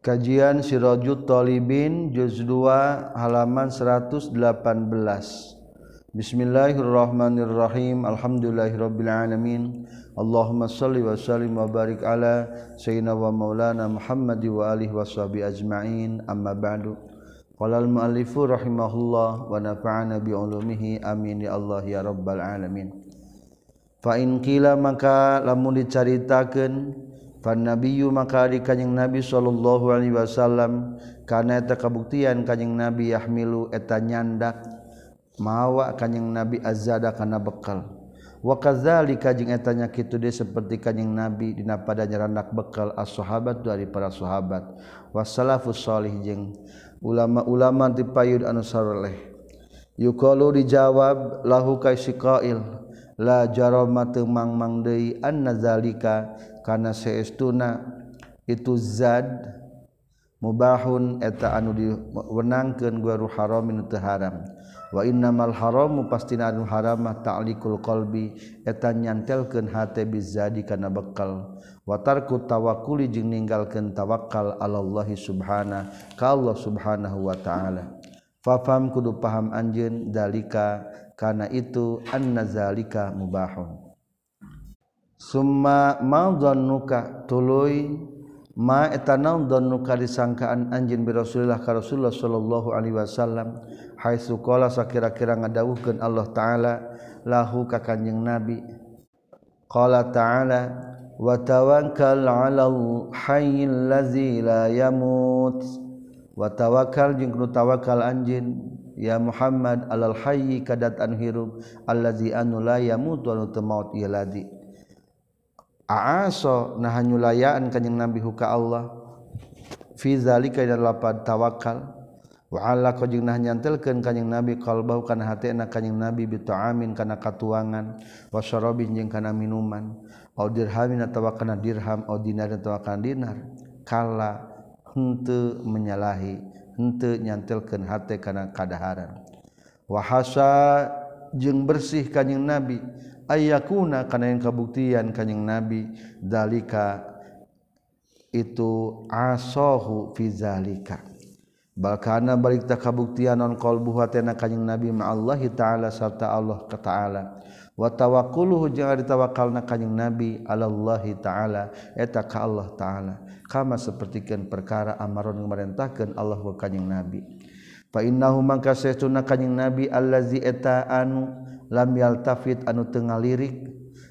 Kajian Sirajut Talibin juz 2 halaman 118. Bismillahirrahmanirrahim. Alhamdulillahirabbil alamin. Allahumma shalli wa sallim wa barik ala sayyidina wa maulana Muhammad wa alihi washabi ajmain. Amma ba'du. Qala al-muallifu rahimahullah wa nafa'ana bi ulumihi amin ya Allah ya rabbal alamin. Fa in qila maka lamun dicaritakeun Fan nabiyyu maka ari kanjing Nabi sallallahu alaihi wasallam kana eta kabuktian kanjing Nabi yahmilu eta nyandak mawa kanjing Nabi azada kana bekal. Wa kadzalika jeung eta nya kitu de seperti kanjing Nabi dina pada nyarandak bekal as-sahabat dari para sahabat wasalafus salih jeung ulama-ulama ti payud anu saroleh. Yuqalu dijawab lahu kaisi qail la jarama teu mangmang deui annazalika karena seestuna itu zad mubahun eta anu diwenangkeun gua haramin teu haram. Wa innamal haramu pastina anu haramah ta'likul qalbi eta nyantelkeun hate bizadi kana bekal. Wa tarku tawakkuli jeung ninggalkeun tawakal alallahi subhana ka Allah subhanahu wa ta'ala. Fafam kudu paham anjeun dalika kana itu annazalika mubahun. Summa ma'dhannuka tuluy ma etanadhannu ka disangkaan anjeun bi Rasulillah ka Rasulullah sallallahu alaihi wasallam haitsu qala sakira-kira ngadawuhkeun Allah taala lahu ka kanjing nabi. Qala ta'ala wa tawakkal 'alal hayyil ladzi la yamut. Wa tawakkal jeung kudu tawakal anjeun ya Muhammad alal hayyi kadat an hirup allazi anu la yamut wa teu maut ieu ladzi aaso nah hanyulayaan kanjing nabi huka Allah. Fi zalika dan lapad tawakal. Wa ala kajing nah nyantelkeun kanjing nabi qalbahu kana hatena kanjing nabi bi ta'amin kana katuangan. Wa syarabin jeung kana minuman. Au dirhamin atawa kana dirham au dinar atawa kana dinar. Kala henteu menyalahi henteu nyantelkeun hate kana kadaharan. Wa hasa jeung bersih kanjing nabi. ayakuna kana yang kabuktian kanyang nabi dalika itu asohu fi zalika. Balkana balik tak kabuktian non qalbu hatena kanyang nabi ma Allah taala serta Allah ka taala. Wa tawakkuluhu jeung ari tawakalna kanyang nabi Allah taala eta ka Allah taala. Kama sapertikeun perkara amaron ngamarentahkeun Allah wa kanyang nabi. Fa innahu mangka saytuna kanyang nabi allazi eta anu lam yaltafit anu tengah lirik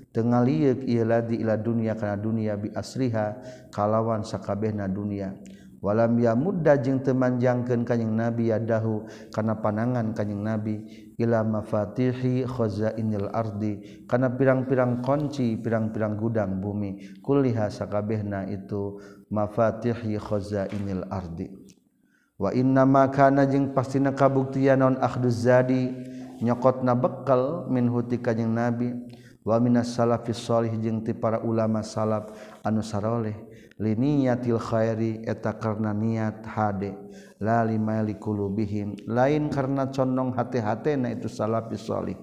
tengah liuk ialah di ila dunia karena dunia bi asriha kalawan sakabehna dunia. Walam ya mudda jeung temanjangkeun kanjing nabi yadahu kana panangan kanjing nabi ila mafatihi khazainil ardi kana pirang-pirang kunci pirang-pirang gudang bumi. Kulliha sakabehna itu mafatihi khazainil ardi. Wa inna ma kana jeung pastina kabuktian non akhduz zadi nyokot na bekal min huti kajjeng nabi. Salafis salafisholih jeung ti para ulama salaf anu saroleh liniyatil Khairi eta karena niat hade. La limaili qulubihim. Lain karena condong hati-hati na itu salafisholih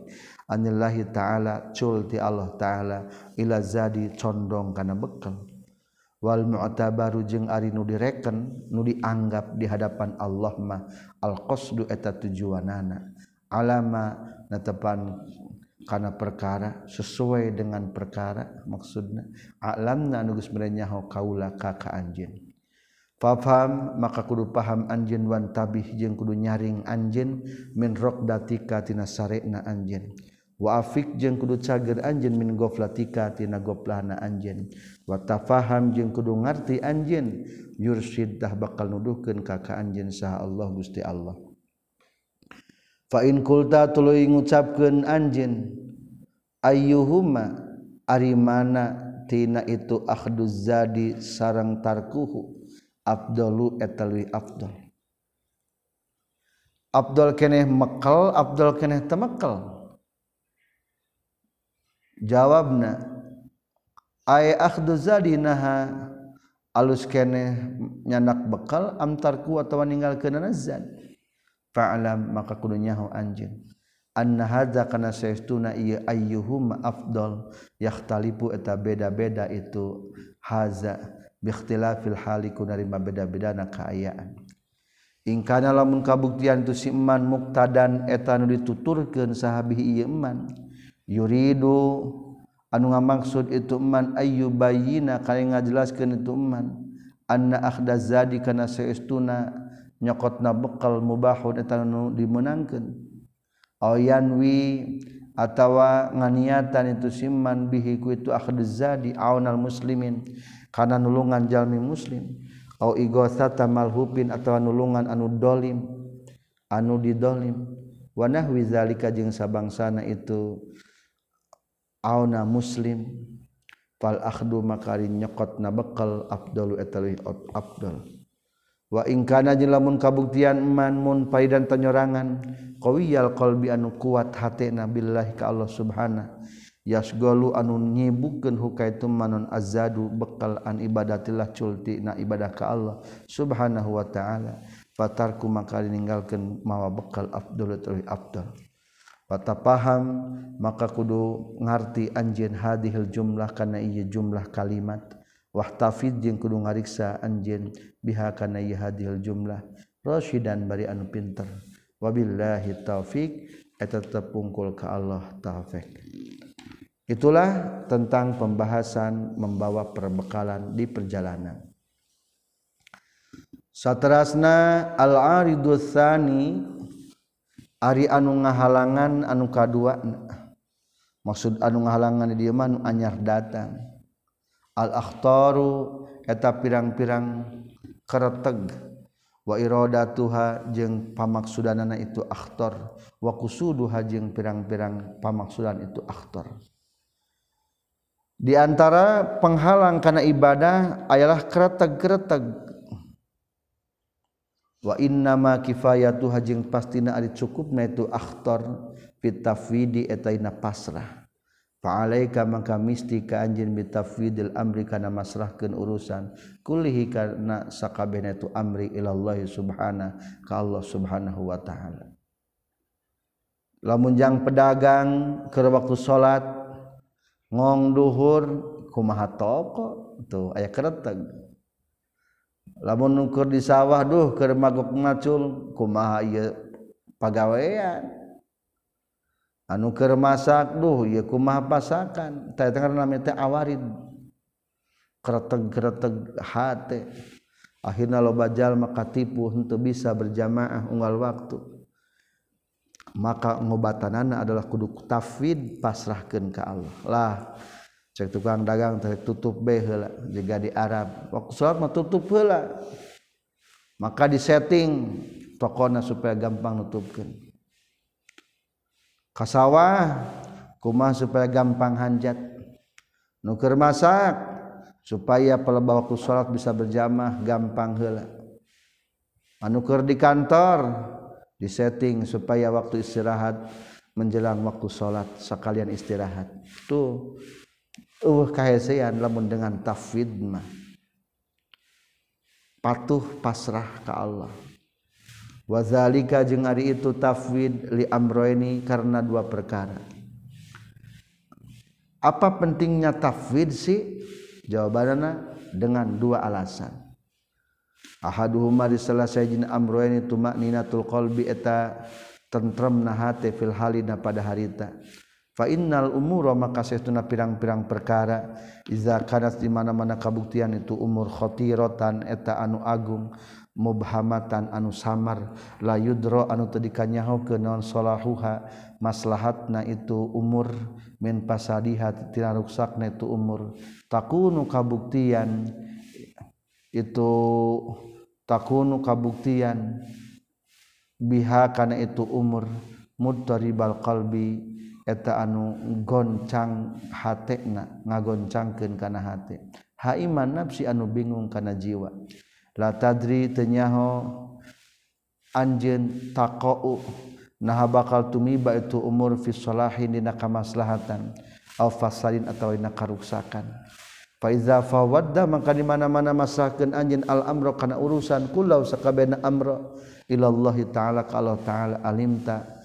anillahi ta'ala cul ti Allah ta'ala ila zadi condong kana bekal. Wal mu'tabaru jeung ari nu direken nu dianggap di hadapan Allah mah al qasdu eta tujuanana. alama natepan karena perkara sesuai dengan perkara maksudna. Alamna nugus merenyaho kaula kaka anjin Fafam maka kudu paham anjin wan tabih jeung kudu nyaring anjin min rokdatika tina sarena anjin wa afik jeung kudu cager anjin min goflatika tina goplahna anjin wa tafaham jeung kudu ngarti anjin yursid dah bakal nuduhkeun ka ka anjeun saha Allah Gusti Allah. fainkulta tulu ngucapkan anj ayuhuma ari mana tina itu ahduzadi sarang tarkuhu Abdullu etalwi Abdul Abdul keneh mekal Abdul keneh temekal jawabna ay akhduzadi naha alus keneh nyanak bekal amtarku atau ninggalkeun zad fa'lam maka kudu nyaho anjeun anna hadza kana saestuna ieu ayyuhum afdal yahtalipu eta beda-beda itu haza bi ikhtilafil hali ku narima beda-bedana kaayaan. In kana lamun kabuktian tu si iman muktadan eta nu dituturkeun sahabi ieu iman yuridu anu ngamaksud itu iman ayyubayina kana ngajelaskeun itu iman anna akhdaz zadi kana saestuna nyokot na bekal mubahun etanu dimenangkan ayanwi atawa nganiatan itu siman bihi ku itu akhdizadi aunal muslimin kana nulungan jalmi muslim. Au igosata malhupin atawa nulungan anu dolim anu didolim. Wa nahwi zalika jeung sabangsana itu auna muslim. Fal akhdu makari nyokotna bekal afdalu etalih afdal wa ingkana jeung lamun kabuktian iman mun paidan tanyorangan qawiyal qalbi anu kuat hatena billahi ka Allah subhanahu. Yasgolu anu nyibukeun hukaitum manon azadu bekal an ibadatillah culti na ibadah ka Allah subhanahu wa ta'ala. Fatarku maka ninggalkeun mawa bekal afdal tuluy afdal Pata paham maka kudu ngarti anjeun hadihil jumlah kana ieu jumlah kalimat. Wahtafid jeung kudu ngariksa anjeun biha kana ieu hadhil jumlah rasyidan bari anu pinter. Wabillahi taufik eta tepungkul ka Allah taufik itulah tentang pembahasan membawa perbekalan di perjalanan. Satrasna al-aridu tsani ari anu ngahalangan anu kadua maksud anu ngahalangan di dieu mah anyar datang al-akhtaru eta pirang-pirang kereteg wa iradatuha jeung pamaksudanana itu akhtar. Wa qusuduha jeung pirang-pirang pamaksudan itu akhtar. Di antara penghalang karena ibadah ayalah kereteg-kereteg wa inna ma kifayatuha jeung pastina ari cukupna itu akhtar fitafidi etaina pasrah. Fa'alaika maka misti ka anjin bitafwidil amri kana masrahkeun urusan kullihi kana sakabehna tu amri ilallah subhana ka Allah subhanahu wa ta'ala. Lamun jang pedagang keur waktu salat ngong duhur kumaha toko tuh aya kereteg. Lamun nukur di sawah duh keur magok macul kumaha ieu pagawean anu keur masak duh ieu kumaha pasakan tah eta ngaranna teh awarid. Kreteg-kreteg hate. Akhirna loba jalma katipu henteu bisa berjamaah unggal waktu. Maka ngobatanana adalah kudu tafwid pasrahkeun ka Allah. Lah cek tukang dagang teh tutup bae heula jiga di Arab. Waktu salat mah tutup heula. Maka disetting tokona supaya gampang nutupkeun. Sawah kuma supaya gampang hanjat. Nuker masak supaya pelebawa waktu salat bisa berjamaah gampang hela manuker di kantor disetting supaya waktu istirahat menjelang waktu salat sekalian istirahat. Tuh uh kahesean lamun dengan tafwid mah. Patuh pasrah ke Allah wazalika jeung ari itu tafwid li amroini karena dua perkara. Apa pentingnya tafwid sih? Jawabannya dengan dua alasan. Ahaduhuma di salah sajin amroini tumakninatul qalbi eta tentremna hate fil halina pada harita. Fa innal umura maka saestuna pirang-pirang perkara. Iza kanat di mana-mana kabuktian itu umur khotiratan eta anu agung mubhamatan anu samar. La yudro anu teu dikanyaho ke naon salahuha. Maslahatna itu umur. Min pasadiha tina ruksakna itu umur. Takunu kabuktian. Itu takunu kabuktian. Biha kana itu umur. Mudtaribal qalbi. Eta anu goncang hatena. Ngagoncangkeun kana hate. Haiman nafsi anu bingung kana jiwa. la tadri tenyaho anjen taqau nah bakal tumiba itu umur fi salahin dina kamaslahatan aw fasadin atawa dina karuksakan. Fa iza fawadda maka di mana-mana masakan anjen al amro kana urusan kullau sakabena amro ilallahi taala ka Allah taala alimta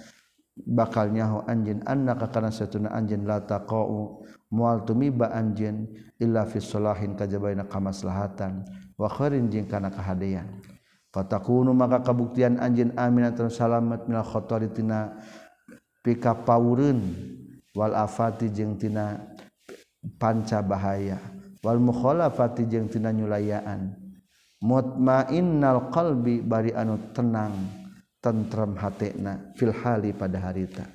bakal nyaho anjen annaka kana satuna anjen la taqau mual tumiba anjen illa fi salahin kajabaina kamaslahatan. warin jing kana kehaan Fatakunu maka kabuktian anjin amin terus salamet minal khotori tina pika paurun wal afati jeung tina panca bahaya. Wal mukhalafati jeung tina nyulayaan. Mutmainnal qalbi bari anu tenang tentrem hatena fil hali pada harita.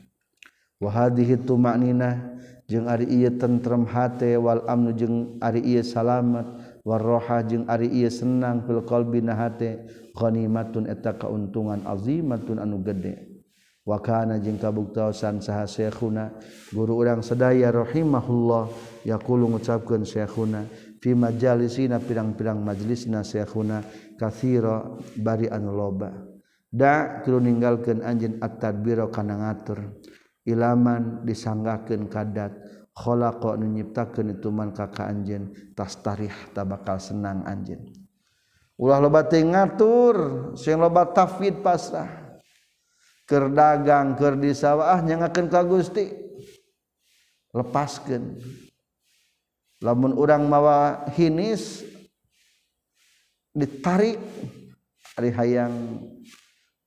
Wa hadhihi tumanina jeung ari ieu tentrem hate wal amnu jeung ari ieu salamet warroha jeung ari iya senang fil qalbi na hate ghanimatun eta kauntungan azimatun anu gede. Wa kana jeung kabuktaosan saha syekhuna guru urang sedaya rahimahullah yaqulu ngucapkeun syekhuna fi majalisina pirang-pirang majlisna syekhuna katsira bari anu loba. Da kudu ninggalkeun anjeun at-tadbira kana ngatur. Ilaman disanggakeun kadat. kok nyiptakan ituman kakak anjen tas tarikh tak bakal senang anjeun. Ulah loba teh ngatur sing loba tafwid pasrah. Keur dagang ker di sawah nyangakeun ka Gusti. Lepaskan lamun orang mawa hinis ditarik ari hayang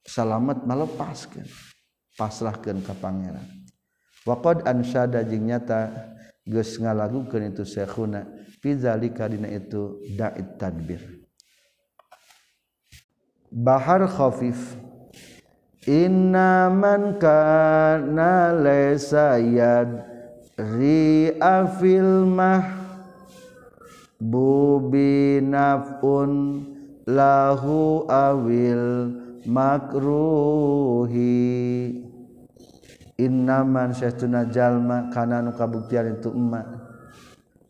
salamet melepaskan pasrahkan ke pangeran. waqad ansada jeung nyata geus ngalagukeun itu syekhuna fizalika dina itu da'it tadbir. Bahar khafif inna man kana laysa yad ri'afil mah bubi naf'un lahu awil makruhi. innaman syaituna jalma kana nu kabuktian itu emak.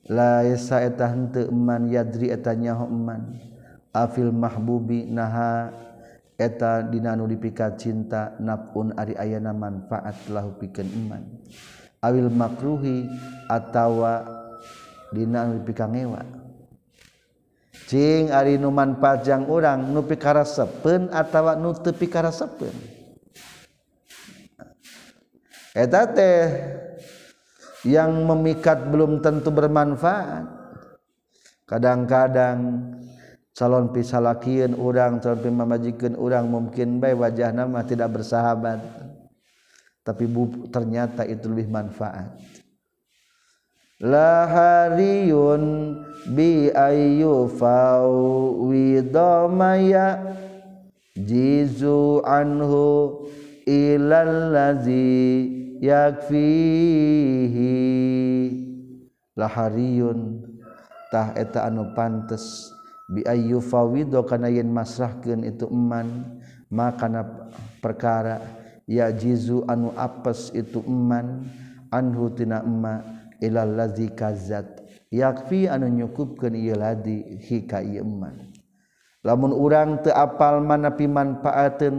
La yasa eta henteu eman yadri eta nyaho eman. Afil mahbubi naha eta dina nu dipikat cinta napun ari ayana manfaat lahu pikeun iman awil makruhi atawa dina nu dipikangewa. Cing ari nu manfaat jang urang nu pikaresepeun atawa nu teu pikaresepeun eta teh yang memikat belum tentu bermanfaat. Kadang-kadang calon pisalakian orang calon memajikan orang mungkin baik wajah nama tidak bersahabat. Tapi bu, ternyata itu lebih manfaat. Lahariyun bi ayyu fawidomaya jizu anhu ilallazi yakfihi. Lahariuntah eta anu pantes. Biyu fawido kana yen masrahkeun itu eman makana perkara. Ya jizu anu apes itu eman anhu tina emma ilal ladzi kazat yakfi anu nyukupkeun ieu ladi hika ieu eman. Lamun urang teu apal mana manfaateun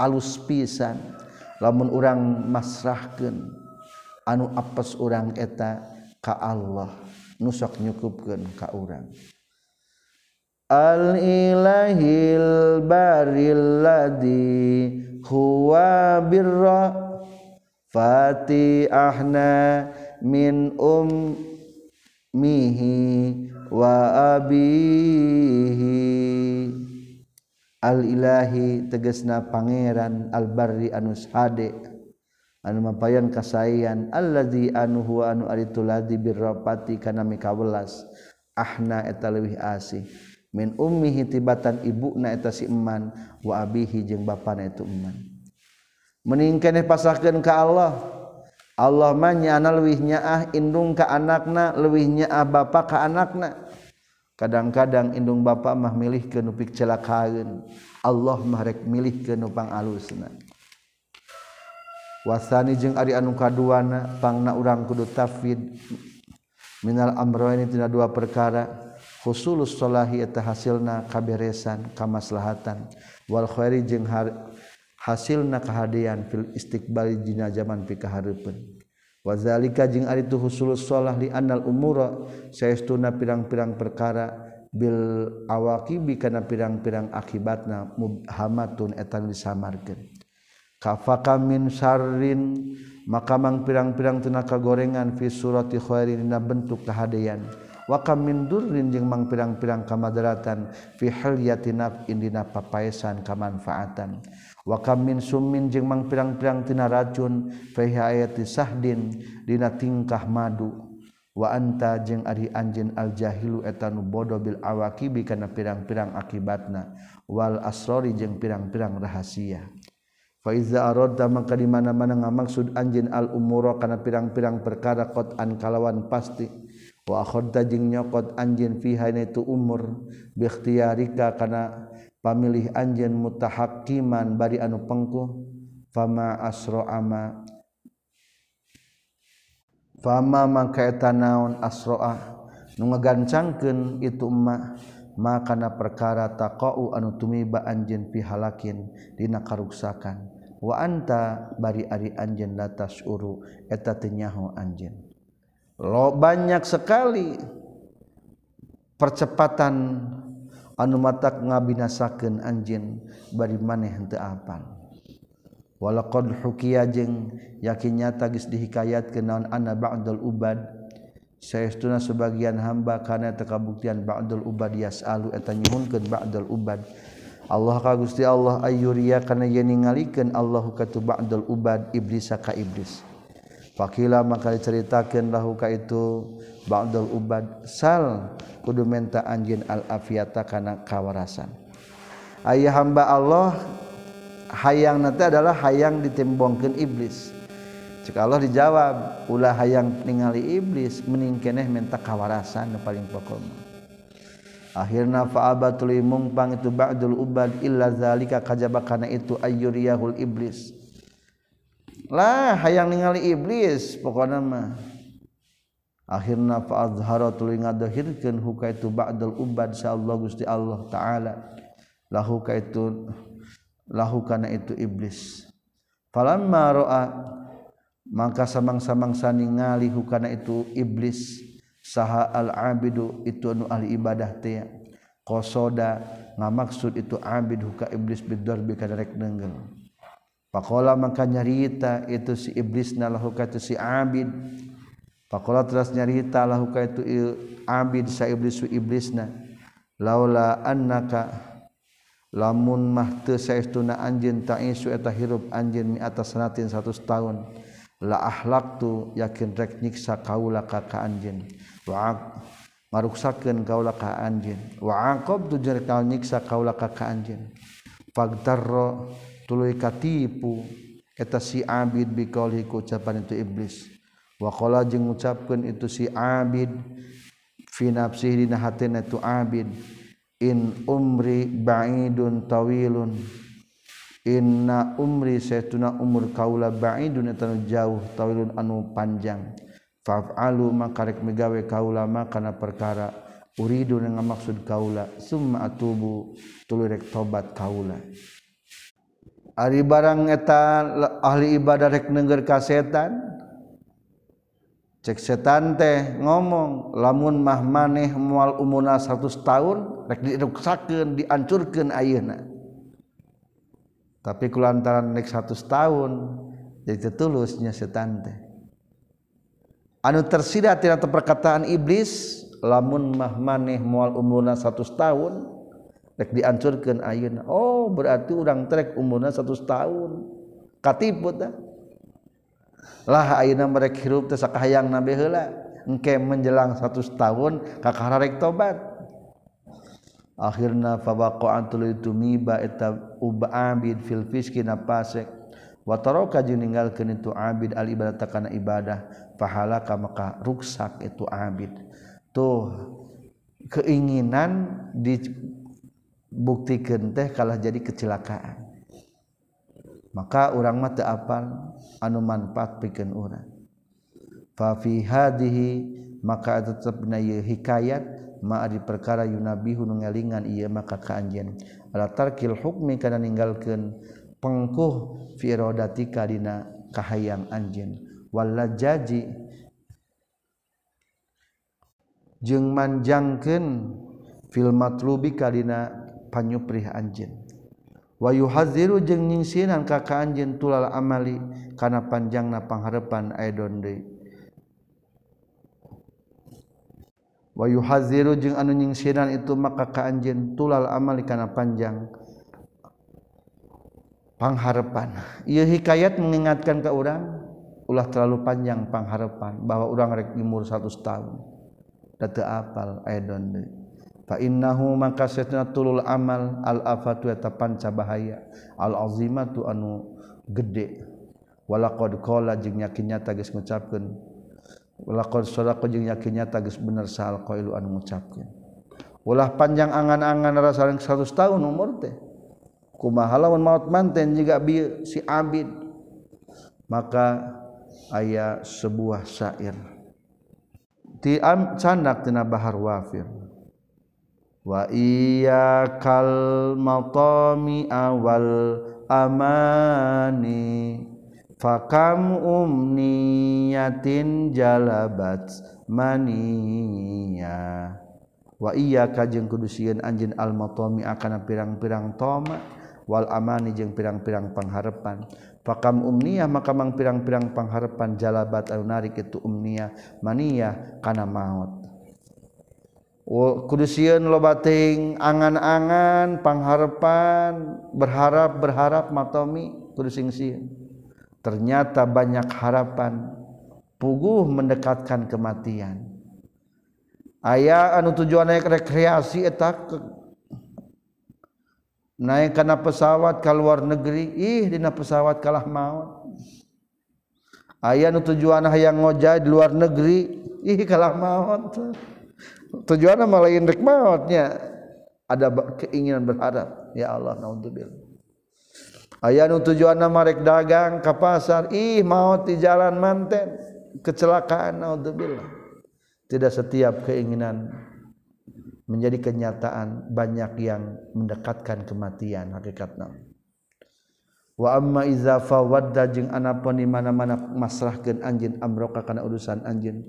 alus pisan lamun orang masrahkan anu apes orang eta ka Allah nusok nyukupkan ka orang al ilahil baril ladhi huwa birra fatihahna min ummihi wa abihi. Al-ilahi tegesna Pangeran Al-barri anus hade anu mapayan kasayan alladzi anu huwa anu aritu ladzi birrafati kana mikawelas. Ahna eta leuwih asih. Min ummihi tibatan ibuna eta si eman wa abihi jeung bapana eta eman. Meningkeneh pasahkeun ka Allah. Allah mah nyana leuwih nyaah indung ka anakna leuwih nyaah bapa ka anakna. kadang-kadang indung Bapak mah milih ke nupik celakaun Allah mahrek milih ke nupang alusna wasani jeung ari anu kaduana pangna urang kudu tafid minal amroini tina dua perkara. Khusulus solahi eta hasilna kaberesan kamaslahatan. Wal khairi jeung hasilna kahadian fil istiqbali dina zaman pikahareupeun wazalika jeung ari tu husulus shalah li annal umura saestuna pirang-pirang perkara bil awaqibi kana pirang-pirang akibatna mubhamatun etan disamarkeun. Kafaka min syarrin maka mang pirang-pirang tenaka gorengan fi surati khairin dina bentuk kahadean wakam mindurrin jeung mang pirang-pirang kamadaratan fi hilyatinaf indina papaesan kamanfaatan. Wakam min summin jeung mang pirang-pirang tina racun fi hayati sahdin dina tingkah madu. Wa anta jeung ari anjeun al jahilu eta nu bodoh bil awaqibi kana pirang-pirang akibatna. Wal asrori jeung pirang-pirang rahasia. Fa iza aradda maka di mana-mana ngamaksud anjeun al umura kana pirang-pirang perkara qatan kalawan pasti. wakhorta jeung nyokot anjin fiha itu umur bikhtiarika kana pamilih anjin mutahakiman bari anu pengkuh fama asro ama fama mangka eta naon asroah nu ngagancangkeun itu emak makana perkara taqau anu tumiba anjin pihalakin dina karuksakan. Wa anta bari ari anjeun latas uru eta teu nyaho anjeun. lo banyak sekali percepatan anu matak ngabinasakeun anjeun bari maneh teu apal. Walaqad hukiya jeung yakin nyata geus dihikayatkeun naon anna ba'dul ubad. Saestuna sebagian hamba kana teu kabuktian ba'dul ubad yasalu eta nyuhunkeun ba'dul ubad. Allah ka Gusti Allah ayyuriya kana yen ningalikeun Allahu ka tu ba'dul ubad iblis ka iblis. Fakila maka diceritakan lahuka itu Ba'dul ubad sal kudu menta anjin al-afiyata kana kawarasan. Ayah hamba Allah hayang nanti adalah hayang ditimbongkan iblis. Cik Allah dijawab, ulah hayang ningali iblis meningkeneh menta kawarasan nu paling pokok. Akhirna fa'abatul mungpang itu ba'dul ubad illa zalika kajabakana itu ayyuriyahul iblis lah hayang ningali iblis pokoknya mah. Akhirna fa azhara tuluy ngadahirkeun hukaitu ba'dal ubad Allah Gusti Allah taala. Lahu kaitu lahu kana itu iblis. Falamma ra'a maka samang-samangsa ningali hukana itu iblis saha al abidu itu anu ahli ibadah teh. Qasoda ngamaksud itu abid huka iblis bidarbi kadarek nenggel Pakola maka nyarita itu si iblis nalahu itu si abid. Pakola terus nyarita lahuka itu abid sa iblis su iblisna. Laula annaka lamun mah teu saestuna anjeun ta'isu eta hirup anjeun mi atas sanatin 100 tahun. La ahlaktu yakin rek nyiksa kaula ka ka anjeun. Wa maruksakeun kaula ka anjeun. Wa aqab tu jer kaul nyiksa kaula ka ka anjeun. Fagdarro tuluy katipu eta si abid biqaulihi ku ucapan itu iblis. Wa qala jeung ngucapkeun itu si abid fi nafsihi dina hatina tu abid in umri ba'idun tawilun. Inna umri saytuna umur kaula ba'idun eta jauh tawilun anu panjang. Fa'alu makarek migawe kaula kana perkara. Uridu dengan maksud kaula summa atubu. Tuluy rek tobat kaula. Ari barang etan ahli ibadah rek nenger ka setan? Cek setan teh ngomong lamun mah maneh moal umuna 100 tahun rek diruksakeun diancurkeun ayeuna. Tapi kulantaran nek 100 tahun jadi tulusnya setan teh. Anu tersida tina perkataan iblis lamun mah maneh moal umuna 100 tahun rek diancurkeun ayeuna. Oh berarti urang trek umurna 100 tahun. Katipu dah. Lah ayeuna merek hirup teh sakahayang nabe heula. Engke menjelang 100 tahun kakara rek tobat. Akhirna fawaqa'atul tumiba eta ubabid fil fiski napasek. Wa taraka ninggalkeun itu abid al ibadah kana ibadah. Pahala ka maka ruksak itu abid. Tuh keinginan di bukti teh kalah jadi kecelakaan. Maka orang mata apal anu manfaat pikeun urang. Fa fi maka tetepna hikayat ma di perkara yunabihu nu ngalingan ieu maka ka ala tarkil hukmi kana ninggalkeun pengkuh fi rodatika dina kahayang anjen walla jaji jeung manjangkeun fil matlubi kadina panyuprih anjin Wahyu Haziru jeung nyingsinan kaka anjin tulal amali kana panjang na pangharepan aidon deui. Wahyu Haziru jeung anu nyingsinan itu maka ka anjin tulal amali kana panjang pangharepan. Ieu hikayat mengingatkan ke urang ulah terlalu panjang pangharepan bahwa urang rek umur 100 tahun. Da teu apal aidon deui. innahu maka tulul amal al afatu eta panca bahaya. Al azimatu anu gede. Walaqad qala jeung yakin nyata geus ngucapkeun. Walaqad sadaqa jeung yakin nyata geus bener sahal qailu anu ngucapkeun. Ulah panjang angan-angan rasa 100 tahun umur teh. Kumaha lawan maut manten jiga bi si abid. Maka aya sebuah syair. Ti am candak tina bahar wafir. Wa iya kal matami awal amani. Fakam umniyatin jalabat mania wa iya kajeng kudusian anjin al matami akan pirang-pirang toma wal amani jeung pirang-pirang pangharepan fakam umniyah maka mang pirang-pirang pangharepan jalabat anu narik itu umniyah mania kana maut kudusian lo bating angan-anganpangharpan berharap berharap matomi kudusingsian ternyata banyak harapan puguh mendekatkan kematian. Ayaah anu tujuan naik rekreasi tak naik karena pesawat ke luar negeri ih dina pesawat kalah maut ayaah nu tujuan yang ngoja di luar negeri ih kalah maut tujuan lain rek mautnya. Ada keinginan berharap. Ya Allah naudzubillah. Aya nu tujuan rek dagang ke pasar. Ih maut di jalan manten. Kecelakaan naudzubillah. Tidak setiap keinginan menjadi kenyataan banyak yang mendekatkan kematian hakikatna wa amma iza fawadda jeung anapun di mana-mana masrahkeun anjeun amroka kana urusan anjeun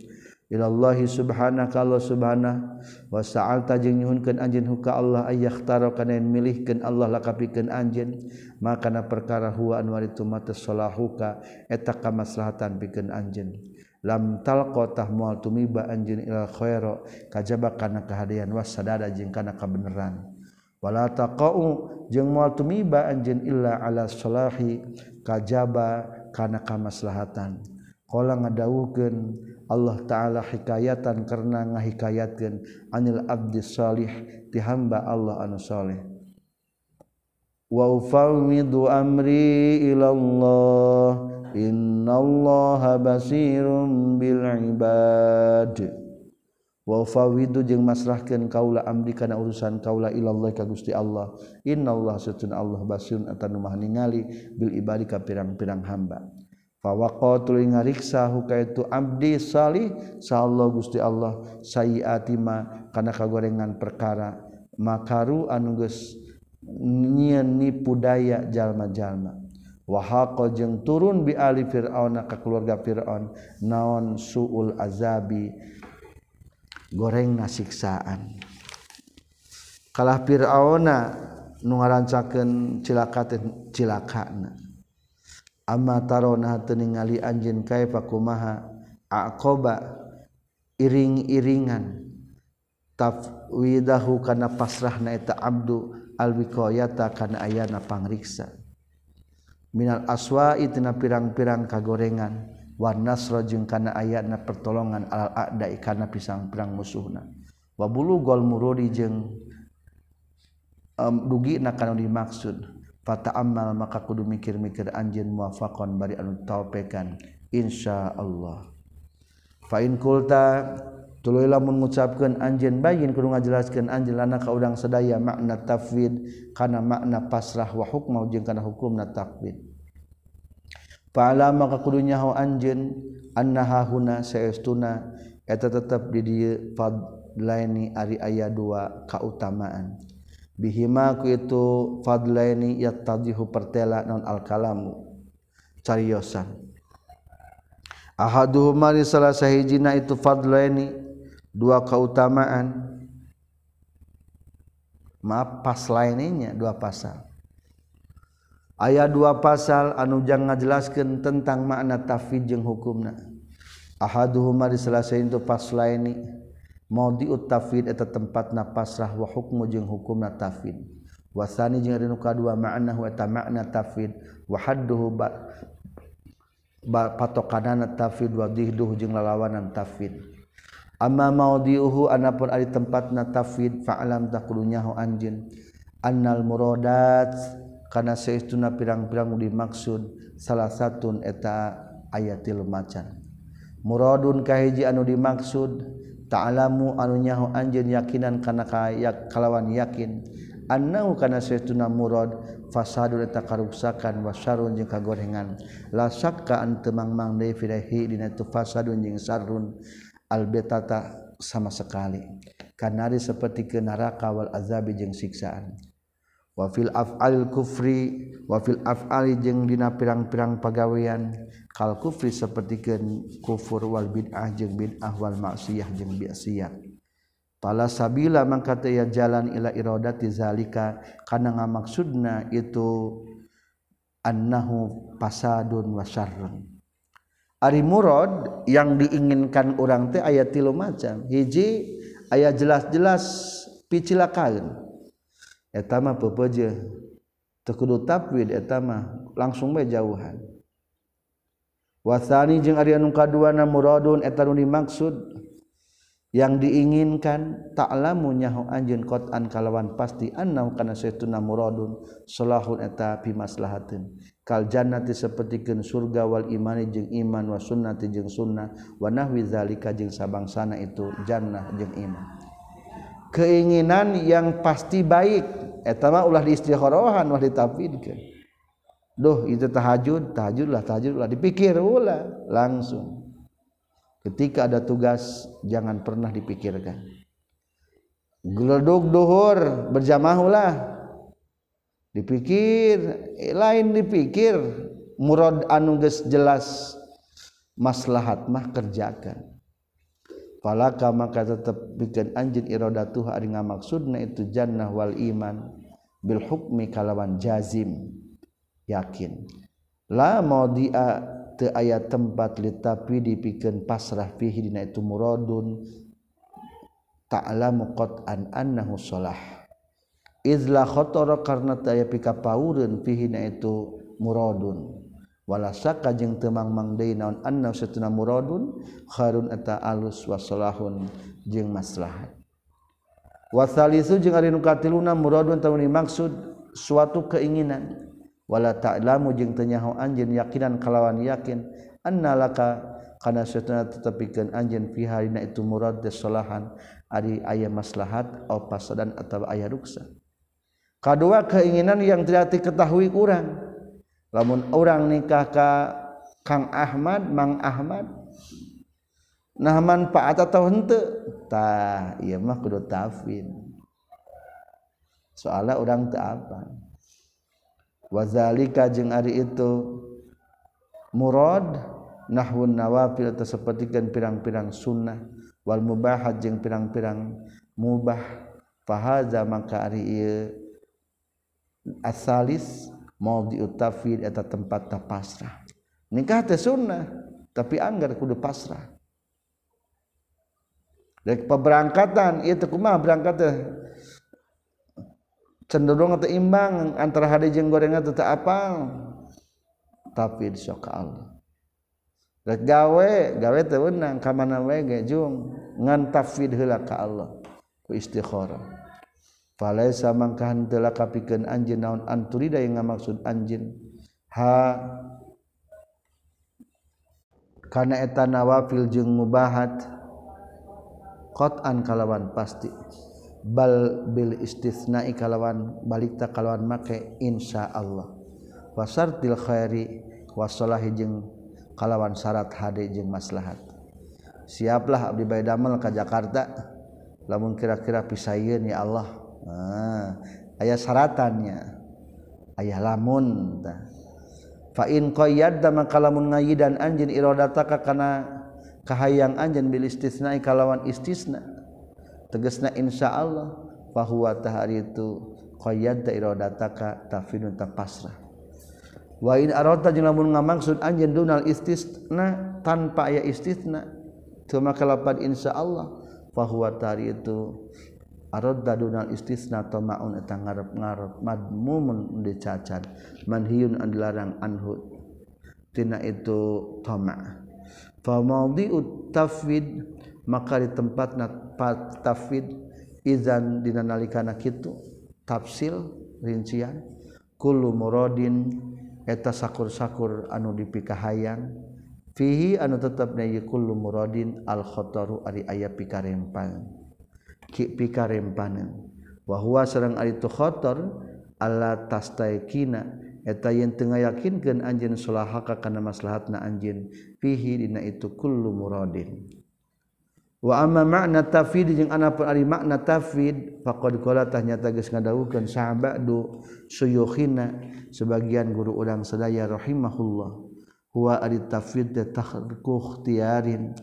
Ilallahi subhana kalau subhana. Wasal tajeng nyhunkan anj huka Allah ayahtaro kana milihkan Allah lakapikan anj maka perkara huaan waritu matasholahhuka eta kamaslahatan bikin anjen lam talqa mual tumiba anjin ilal khoero kajaba kana kehadian wasadada jeung kana kabeneran. Wala taqau jeung mual tumiba anjin illa ala salahi kajaba kana kamaslahatan. Qala ngadawukeun Allah ta'ala hikayatan karena ngahikayatkan anil abdi salih di hamba Allah anu saleh wa ufawwidu amri ila Allah innallaha basirum bil ibad. Wa ufawwidu jeung masrahkeun kaula amri kana urusan kaula ila Allah ka Gusti Allah. Innallaha satun Allah basirun atanu maha ningali bil ibadi ka pirang-pirang hamba Fawaqo tuluy ngariksa huka itu abdi salih sallallahu Gusti Allah sayi ma kana kagorengan perkara makaru anu geus nipu daya jalma-jalma. Wa haqa turun bi ali fir'aun ka keluarga fir'aun naon suul azabi gorengna siksaan. Kalah fir'auna nu ngarancakeun cilaka cilakana. amma tarona teu ningali anjeun kaifa kumaha aqoba iring-iringan. Tafwidahu kana pasrahna eta abdu alwiqayata kana ayana pangriksa. Minal aswa itina pirang-pirang kagorengan wan nasra jeung kana ayana pertolongan alal a'da kana pisang-pirang musuhna. Wa bulu gol murudi jeung um, dugi na kana dimaksud. Fata amal maka kudu mikir-mikir anjin muafakon bari anu taupekan insya Allah. Fa'in kulta tuluy lamun ngucapkeun anjeun bayin kudu ngajelaskeun anjeun lana ka udang sadaya makna tafwid kana makna pasrah wa hukma jeung kana hukumna takwid. Fa'ala maka kudu nyaho anjeun annaha huna saestuna eta tetep di dieu fadlaini ari aya dua kautamaan. bihimaku itu fadlaini yattadihu pertela non alkalamu. Cariyosan ahaduhuma li salah sahijina itu fadlaini dua keutamaan. Maaf pas lainnya dua pasal. Ayat dua pasal anu jangan ngajelaskeun tentang makna tafid jeung hukumna. Ahaduhuma li salah sahijina itu pas lainnya. mau diutafid eta tempat na pasrah wa hukmu jeung hukumna tafid. Wasani jeung anu kadua ma'nahu eta makna tafid. Wa hadduhu ba, ba patokanana tafid. Wa dihduhu jeung lalawanan tafid. Amma maudiuhu anapun ari tempatna tafid fa alam ho anjeun. Annal muradat kana saestuna pirang-pirang dimaksud salah satun eta ayatil macan. Muradun kahiji anu dimaksud ta'alamu anu nyahu anjeun yakinan kana kayak kalawan yakin. Annahu kana saytuna murad fasadun eta karuksakan wasarun jeung kagorengan. La syakka an temang-mang deui fidahi dina tu fasadun jeung sarun albetata sama sekali. Kanari seperti ke neraka wal azabi jeung siksaan. Wafil af'alil kufri wafil af'ali jeung dina pirang-pirang pagawean. Kal kufri sapertikeun kufur wal bid'ah jeung bid'ah wal maksiyah jeung maksiat pala sabila mangka teu ya jalan ila iradati zalika kana ngamaksudna itu annahu pasadun wa syarrun. Ari murad yang diinginkan orang teh aya tilu macam. Hiji aya jelas-jelas picilakaan etama pepeje. Tekudu tapwid etama langsung bae jauhan wasani jeung ari anu kaduana muradun eta nu dimaksud? Yang diinginkan ta'lamu nyaho anjeun qatan kalawan pasti annau kana saytuna muradun salahun eta fi maslahatin kal jannati sapertikeun surga wal imani jeung iman wa sunnati jeung sunnah wa nahwi zalika jeung sabangsana itu jannah jeung iman. Keinginan yang pasti baik eta mah ulah diistikharohan wah ditafidkeun. Duh itu tahajud tahajud lah tahajud lah dipikir ulah langsung. Ketika ada tugas jangan pernah dipikirkan. Geleduk duhur berjamaah ulah dipikir lain dipikir. Murad anu jelas maslahat mah kerjakan. Palaka maka tetap bikin anjin iradatuh ari ngamaksudna itu jannah wal iman bil hukmi kalawan jazim yakin. La mau dia te ayat tempat litapi dipikeun pasrah fihi dina itu muradun. Ta'lamu qat'an annahu salah. Izla karna te taya pika paureun fihi na itu muradun. Wala saka jeung teu mangmang deui naon anna satuna muradun kharun eta alus wasalahun jeung maslahat. Wa salisu jeung ari nu katiluna muradun tamun maksud suatu keinginan. wala ta'lamu jeung teu nyaho anjeun yakinan kalawan yakin. Annalaka kana satuna tetepikeun anjeun fi harina itu murad salahan. Ari aya maslahat au pasadan atawa aya ruksa. Kadua keinginan yang tidak diketahui urang. Lamun orang nikah ka Kang Ahmad Mang Ahmad nah manfaat atau henteu? Tah ieu mah kudu tafwid. Soalnya orang teu apa wazalika jeung ari itu murad nahwun nawafil atau sapertikeun pirang-pirang sunnah. Wal mubahat jeung pirang-pirang mubah. Fahaza maka ari ieu asalis mau diutafid eta tempat tak pasrah. Nikah teh sunnah tapi anggar kudu pasrah. Dari peberangkatan itu kumaha berangkat cenderung atau imbang antara hade jeung gorengan teu apal. Tapi sok Allah. Rek gawe gawe teu meunang ka mana wae ge jung. Ngan tafwid heula ka Allah ku istikharah falaisa mangkahan teu kapikeun anjeun naon anturida yang ngamaksud anjeun? Ha? Kana eta nawafil jeung mubahat? Qat'an kalawan pasti. bal bil istisna'i kalawan balik ta kalawan make insyaallah. Wasartil khairi wasolahi jeung kalawan syarat hade jeung maslahat. Siaplah abdi bae damel ka Jakarta. Lamun kira-kira pisayeun ya Allah. Ah aya syaratannya. Aya lamun tah. Fa in qayyadda maka lamun ngayidan anjeun iradataka kana kahayang anjeun bil istisna'i kalawan istisna' tegesna Insya Allah bahwatahari itu qyadaka tafinun pasrah. Wa in arata lamun ngamaksud anjeun dunal istisna tanpa aya istisna cuma kelapan insya insyaallah bahwa huwa itu aradda dunal istisna tamaun eta ngarep-ngarep madmumun dicacat manhiun an dilarang anhu tina itu tama fa mawdi'ut tafwid maka di tempat tafid izan dina nalikana kitu tafsil rincian kullu muradin eta sakur-sakur anu dipikahayang fihi anu tetap na kullu muradin al khataru ari aya pikarempan ki pikarempanan. Wa huwa sareng ari tu alla tastaikina eta yen teu yakinkeun anjeun sulahaka kana maslahatna anjeun. Fihi dina itu kullu muradin. wa amma makna tafid jeung anapun ari makna tafid faqad qala nyata geus ngadawukeun sahabatu suyukhina sebagian guru urang sadaya rahimahullah. Huwa ari tafid teh takhku ikhtiarin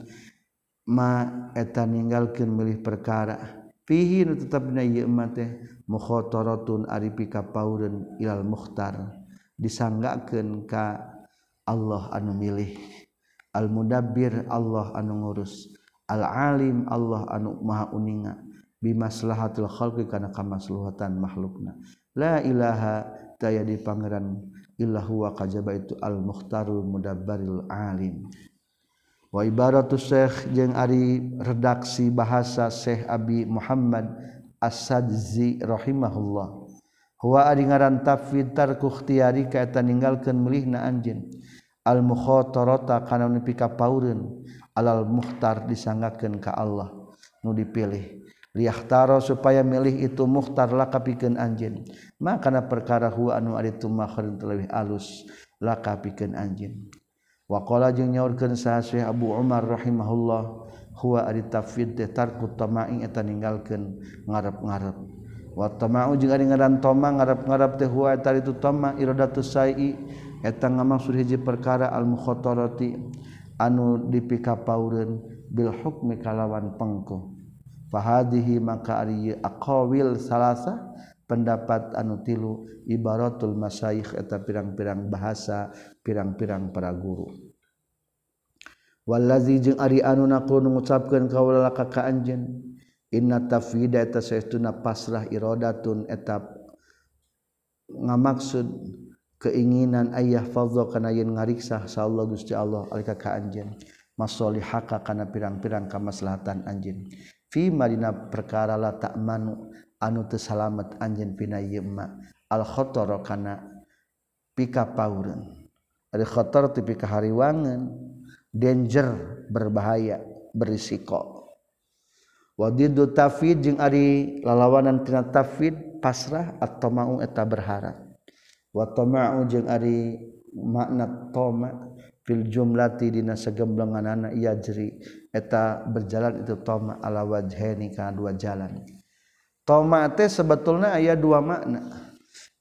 ma eta ninggalkeun milih perkara. Fihi nu tetepna ieu mah teh mukhataratun ari pikapaureun ilal mukhtar disanggakeun ka Allah anu milih. Al mudabbir Allah anu ngurus. al-alim Allah anu maha uninga bimaslahatil khalqi kana kamaslahatan makhlukna. La ilaha daya di pangeran illa huwa kajaba itu al-mukhtarul mudabbaril alim. Wa ibaratu syekh jeung ari redaksi bahasa Syekh Abi Muhammad as-sadzi rahimahullah. Huwa ari ngaran tafwid tarku ikhtiyari kaeta ninggalkeun meulihna anjeun. al-mukhotorota kana nu paureun alal muhtar disanggakeun ka Allah nu dipilih. Liyahtaro supaya milih itu muhtar laka pikeun anjeun makana perkara huwa anu ari tumakhirin leuwih alus laka pikeun anjeun waqala jeung nyaurkeun saha Syekh Abu Umar rahimahullah huwa ari tafwid teh tarku tamai eta ninggalkeun ngarep-ngarep. Wat mau juga ngaran tomang ngarap-gararap tehua itu iradatus sa'i etang ngamaksud hiji perkara al mukhatarati anu dipika bil Bilhukmi kalawan pengko. Fahadihi maka Ari aqwil salahsa pendapat anu tilu ibaratul masaih eta pirang-pirang bahasa pirang-pirang para guru. Walazi jeung Ari anu naku ngucapkeun kaula ka anjeun inna tafwida eta saestuna pasrah iradatun eta ngamaksud keinginan ayah fadha kana yen ngariksa sa Allah Gusti Allah alika ka anjeun. Masolihaka kana pirang-pirang kamaslahatan anjeun. Fi madina perkara la ta'manu anu teu salamet anjeun pina ieu al khatar kana pika paureun. Ari khatar ti pika hariwangan danger berbahaya berisiko. wadidu tafid jeung ari lalawanan tina tafid pasrah atau mau eta berharap. Wa tama'u jeung ari makna toma fil jumlati dina sagemblenganana ia jeri. Eta berjalan itu toma ala wajhaini kana dua jalan. Toma teh sebetulna aya dua makna.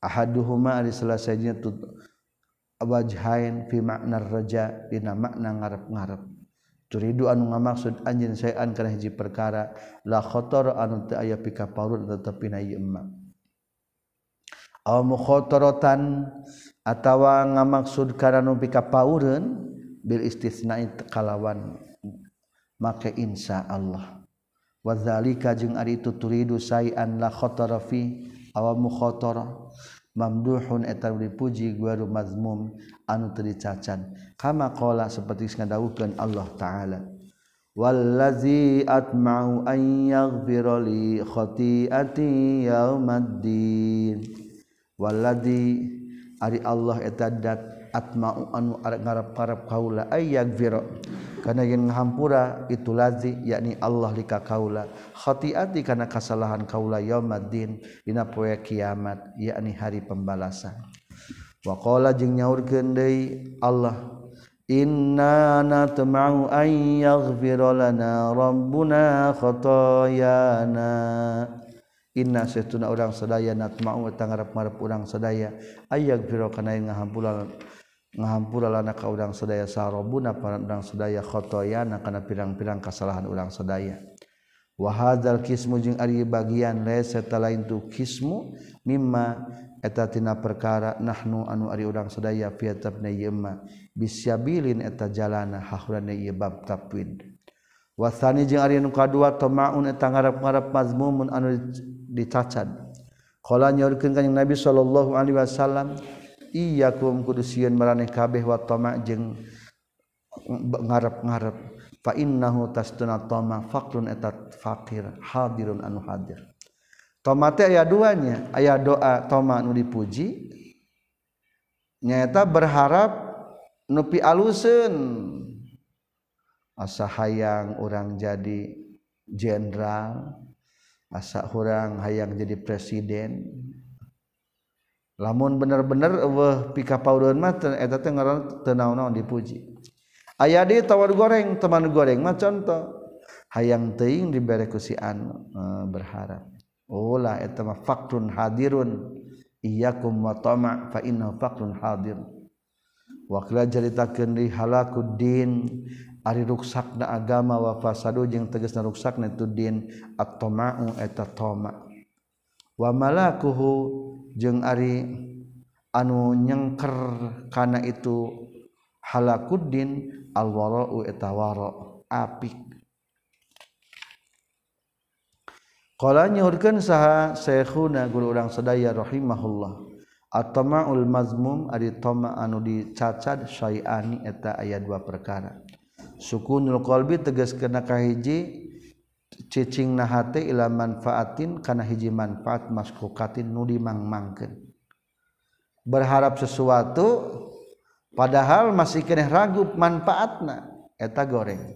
Ahaduhuma ari salasajina tu wajhain fi makna raja dina makna ngarep-ngarep. turidu anu ngamaksud anjin sayan kana hiji perkara la khatar anu teu aya pika parut tetapi na ieu emak aw mukhotaratan atawa ngamaksud kana nu pika paureun bil istisna'i kalawan make insya Allah. Wadzalika jeung ari itu turidu sayan la khatar fi aw mukhotar mamduhun eta dipuji gua mazmum anu teu dicacan. kama qala seperti dawuhkeun Allah taala wallazi atma'u an yaghfira li khati'ati yaumaddin. Wallazi ari Allah eta dat atma'u anu ngarep-ngarep kaula ay yaghfira. Kana yen ngahampura itu lazi yakni Allah lika kaula. Khati'ati kana kasalahan kaula yaumaddin dina poe kiamat yakni hari pembalasan. Wa qala jeung nyaurkeun deui Allah Innana tamau an yaghfira lana rabbuna khotoyana Inna setuna urang sadaya natma'u tangarap marap urang sadaya. Ayak biro kana ngahampura ngahampura lana ka urang sadaya sarobuna para urang sadaya khotoyana kana pirang-pirang kasalahan urang sadaya. Wa hadzal kismu jeung ari bagian lain serta lain tu kismu mimma etatina perkara nahnu anu ari udang sedaya fiatab na yema bisyabilin eta jalana hahran ye bab tapwid. Wasani jeung ari anu kadua tamaun eta ngarep-ngarep mazmumun anu dicacad qala nyaurkeun ka nabi sallallahu alaihi wasallam iyyakum kudu sieun maraneh kabeh wa tama jeung ngarep-ngarep fa innahu tasduna tama faqrun eta faqir hadirun anu hadir. tomate aya duanya aya doa toma nu dipuji nyata berharap nupi alusen asa hayang orang jadi jenderal asa orang hayang jadi presiden. Lamun bener-bener weh pika paudan mah eta teh ngaran teu naon dipuji. Aya di tawar goreng teman goreng mah contoh. Hayang teuing dibere ku si anu eh, berharap. Ulah eta mah fakrun hadirun iyyakum wa tama' fa inna fakrun hadir. Wa qila jaritakeun di halakuddin ari ruksakna agama wa fasadu jeung tegasna ruksakna tu din at-tama'u eta tama. Wa malakuhu jeung ari anu nyengker kana itu halakuddin al-wara'u eta wara' apik Qala nyuhurkeun saha Syekhuna guru urang sadaya rahimahullah. At-tama'ul mazmum ari tama anu dicacad syai'ani eta aya dua perkara. Sukunul qalbi tegas kana kahiji cicing nahate ila manfaatin kana hiji manfaat maskukatin nu dimangmangkeun. Berharap sesuatu padahal masih keneh ragu manfaatna eta goreng.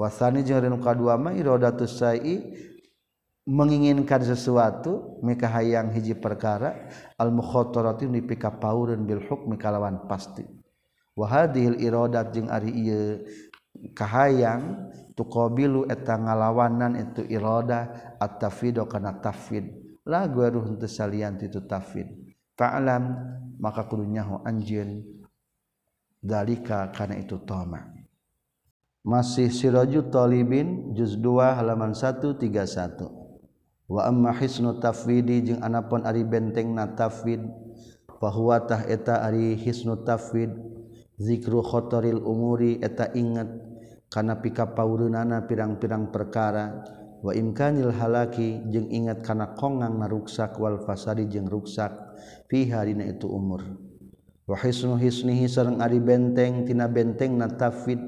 Wasani jeung rinu kadua mah iradatus sa'i menginginkan sesuatu mika hayang hiji perkara al mukhatarati dipika paureun bil hukmi kalawan pasti. Wahadihil iradat jeung ari ieu kahayang tuqabilu eta ngalawanan itu irada at-tafid kana tafid la gueruh henteu salian itu tafid fa'lam maka kudu nyaho anjeun dalika kana itu toma. Masih siraju talibin juz 2 halaman 131 wa amma hisnu tafwidi jeung anapun ari benteng na tafwid bahwa tah eta ari hisnu tafwid. Zikru khotoril umuri eta ingat kana pika paureunana pirang-pirang perkara. Wa imkanil halaki jeung ingat kana kongang naruksak wal fasadi jeung ruksak fi harina itu umur. Wa hisnu hisnihi sareng ari benteng tina benteng na tafwid.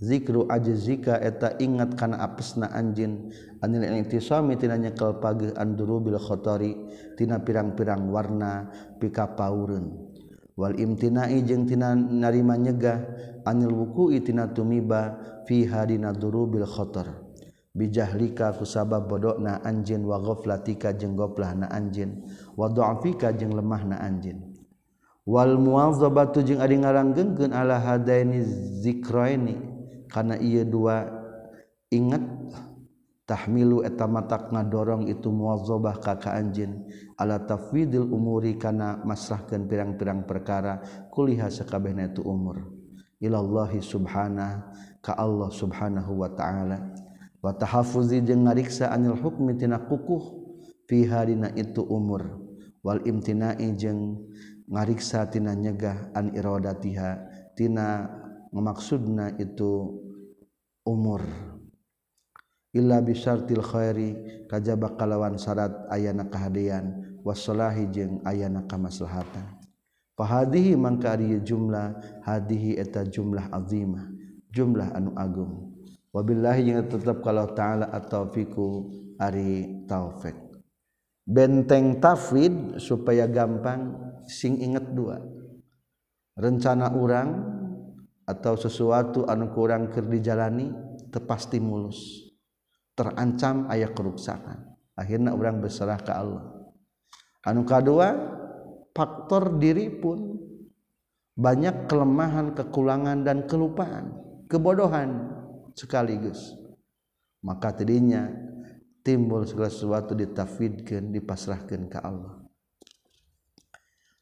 zikru aja zika eta ingat kana apesna anjin anil iktisami tina nyekel pagi anduru bil khotori tina pirang-pirang warna pika paureun wal imtinai jeung tina narima nyegah anil wuku tina tumiba fiha dina duru bil khotor. Bijahlika kusabab bodokna anjin wa ghaflatika jeung goplahna anjin wa dha'fika jeung lemahna anjin wal muwazzabatu jeung ari ngaranggengkeun ala hadaini zikraini karena ia dua ingat tahmilu eta matak ngadorong itu muwazzabah ka ka anjeun ala tafwidil umuri kana masrahkeun pirang-pirang perkara kuliha sakabehna itu umur. Ilallahi subhana ka Allah subhanahu wa ta'ala. Wa tahafuzi jeung ngariksa anil hukmi tina kukuh fi harina itu umur. Wal imtina'i jeung ngariksa tina nyegah an iradatiha tina ngamaksudna itu umur. Illa bisartil Khairi kajaba kalawan syarat ayana kehadian. Wassalahi jeung ayana kamaslahatan. Fahadihi mangka ari jumlah hadihi eta jumlah azimah jumlah anu agung. Wabillahi jeung tetep kalau taala at-taufiqu ari taufik. Benteng tafwid supaya gampang sing inget dua. Rencana orang atau sesuatu anu kurang keur dijalani tepasti mulus. Terancam ayah keruksakan. Akhirnya orang berserah ke Allah. Anu kedua faktor diri pun banyak kelemahan kekurangan dan kelupaan kebodohan sekaligus. Maka tadinya timbul segala sesuatu ditafidkan dipasrahkan ke Allah.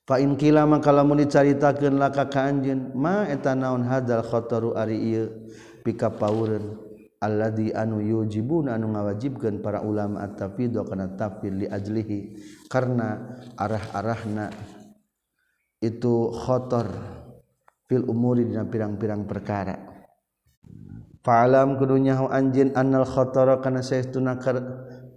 Pakila maka lamun dicaritakeun laka ma eta naon hadzal khataru ari pika paureun Allah di anu yujibun anu ngawajibkan para ulama tapido karena li ajlihi. Karena arah-arahna itu khotor fil umuri dina pirang-pirang perkara. Fa'alam kudunya anjin annal khotoro kana saestuna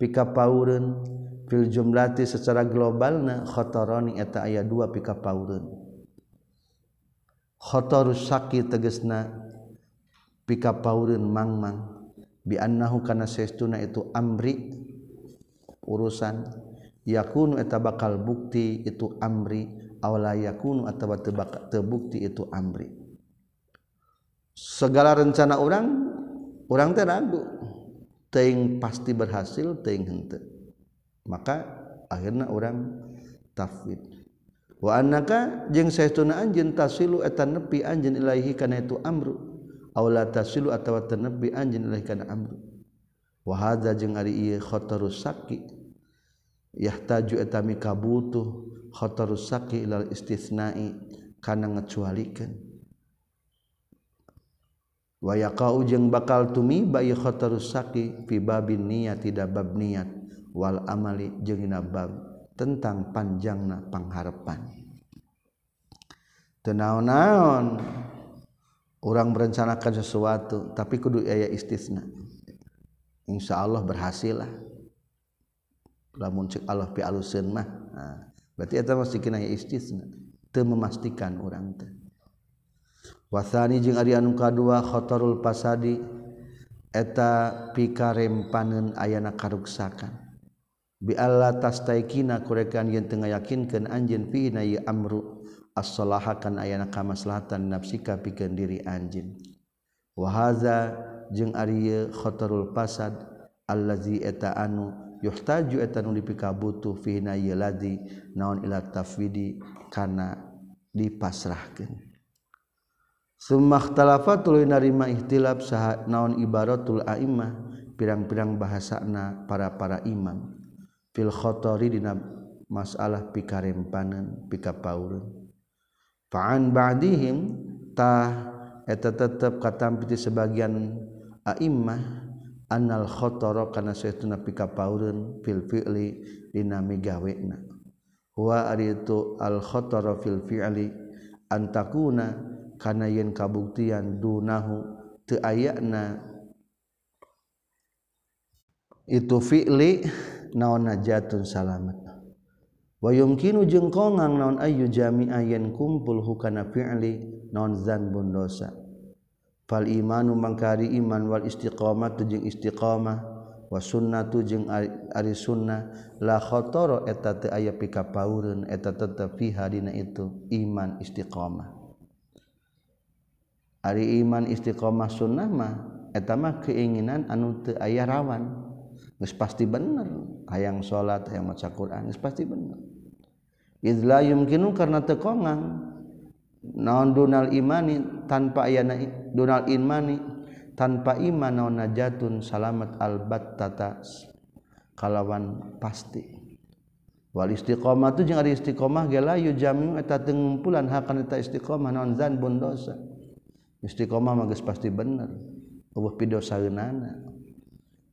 pika paureun fil jumlati secara globalna khotoroni eta aya dua pika paurun khotorus saki tegesna pika paurun mangmang bi annahu kana sestuna itu amri urusan yakunu eta bakal bukti itu amri awla yakunu atau tebukti itu amri. Segala rencana orang orang teh ragu. Pasti berhasil teing henteu. maka akhirnya orang tafid wa annaka jeung saestuna anjeun tasilu eta nepi anjeun ilaahi kana itu amru. Aw la tasilu atawa tanabbi anjeun ilaahi kana amru. Wa hadza jeung ari ieu khatarus saki. Yahtaju eta mika butuh khatarus saki ilal istitsnai kana ngecualikeun wa yaqau jeung bakal tumi bayi khotarus saki fi babin niyati da bab niat wal amali jeung bab tentang panjangna pangharepan. Tenaon-naon orang merencanakan sesuatu tapi kudu aya istisna. Insya Allah berhasil lah. Lamun cek Allah pi aluseun mah nah, berarti eta mesti kena aya istisna. Teu memastikan urang teh. Wasani jeung ari anu kadua khatarul pasadi eta pikarempaneun ayana karuksakan. bi Allah tastaikina kurekan yang tengah yakinkan anjin fi na amru as-salaha kan ayana kamaslahatan nafsika pikeun diri anjin wa hadza jeung ari ieu khatarul fasad allazi eta anu yuhtaju eta nu dipikabutuh fi na ieu ladzi naon ila tafwidi kana dipasrahkeun. Summa ikhtalafatul narima ihtilaf saha naon ibaratul a'immah pirang-pirang bahasana para-para imam. fil khotori dina masalah pikarempanan pika paulun fa'an ba'dihim tah eta tetep katampiti sebagian a'immah annal khotoro kana saytuna pika paulun fil fi'li dina migawena. Huwa aritu al khotoro fil fi'li antakuna kana yen kabuktian dunahu teu ayana itu fi'li naon najatun salamet wayumkinu jeung kongang naon ayu jami'a yen kumpul hukana fi'li naon zanbun dosa. Fal imanu mangkari iman wal istiqamatu jeung istiqamah wa sunnatu jeung ari sunnah. La khataru eta teu aya pikapaureun eta tetep fiha dina itu iman istiqamah. Ari iman istiqamah sunnah mah eta mah keinginan anu teu aya rawan. Geus pasti bener. Hayang salat hayang maca Quran geus pasti bener. Idla yumkinu karena teu kongang naon dunal imani tanpa ayana dunal imani tanpa iman naon najatun salamat albat tata kalawan pasti. Wal istiqomah tu jeung ari istiqomah ge layu jamiu eta teu ngumpulan hakan eta istiqomah naon zanbun dosa. Istiqomah mah geus pasti bener. Eueuh pidosaeunana fa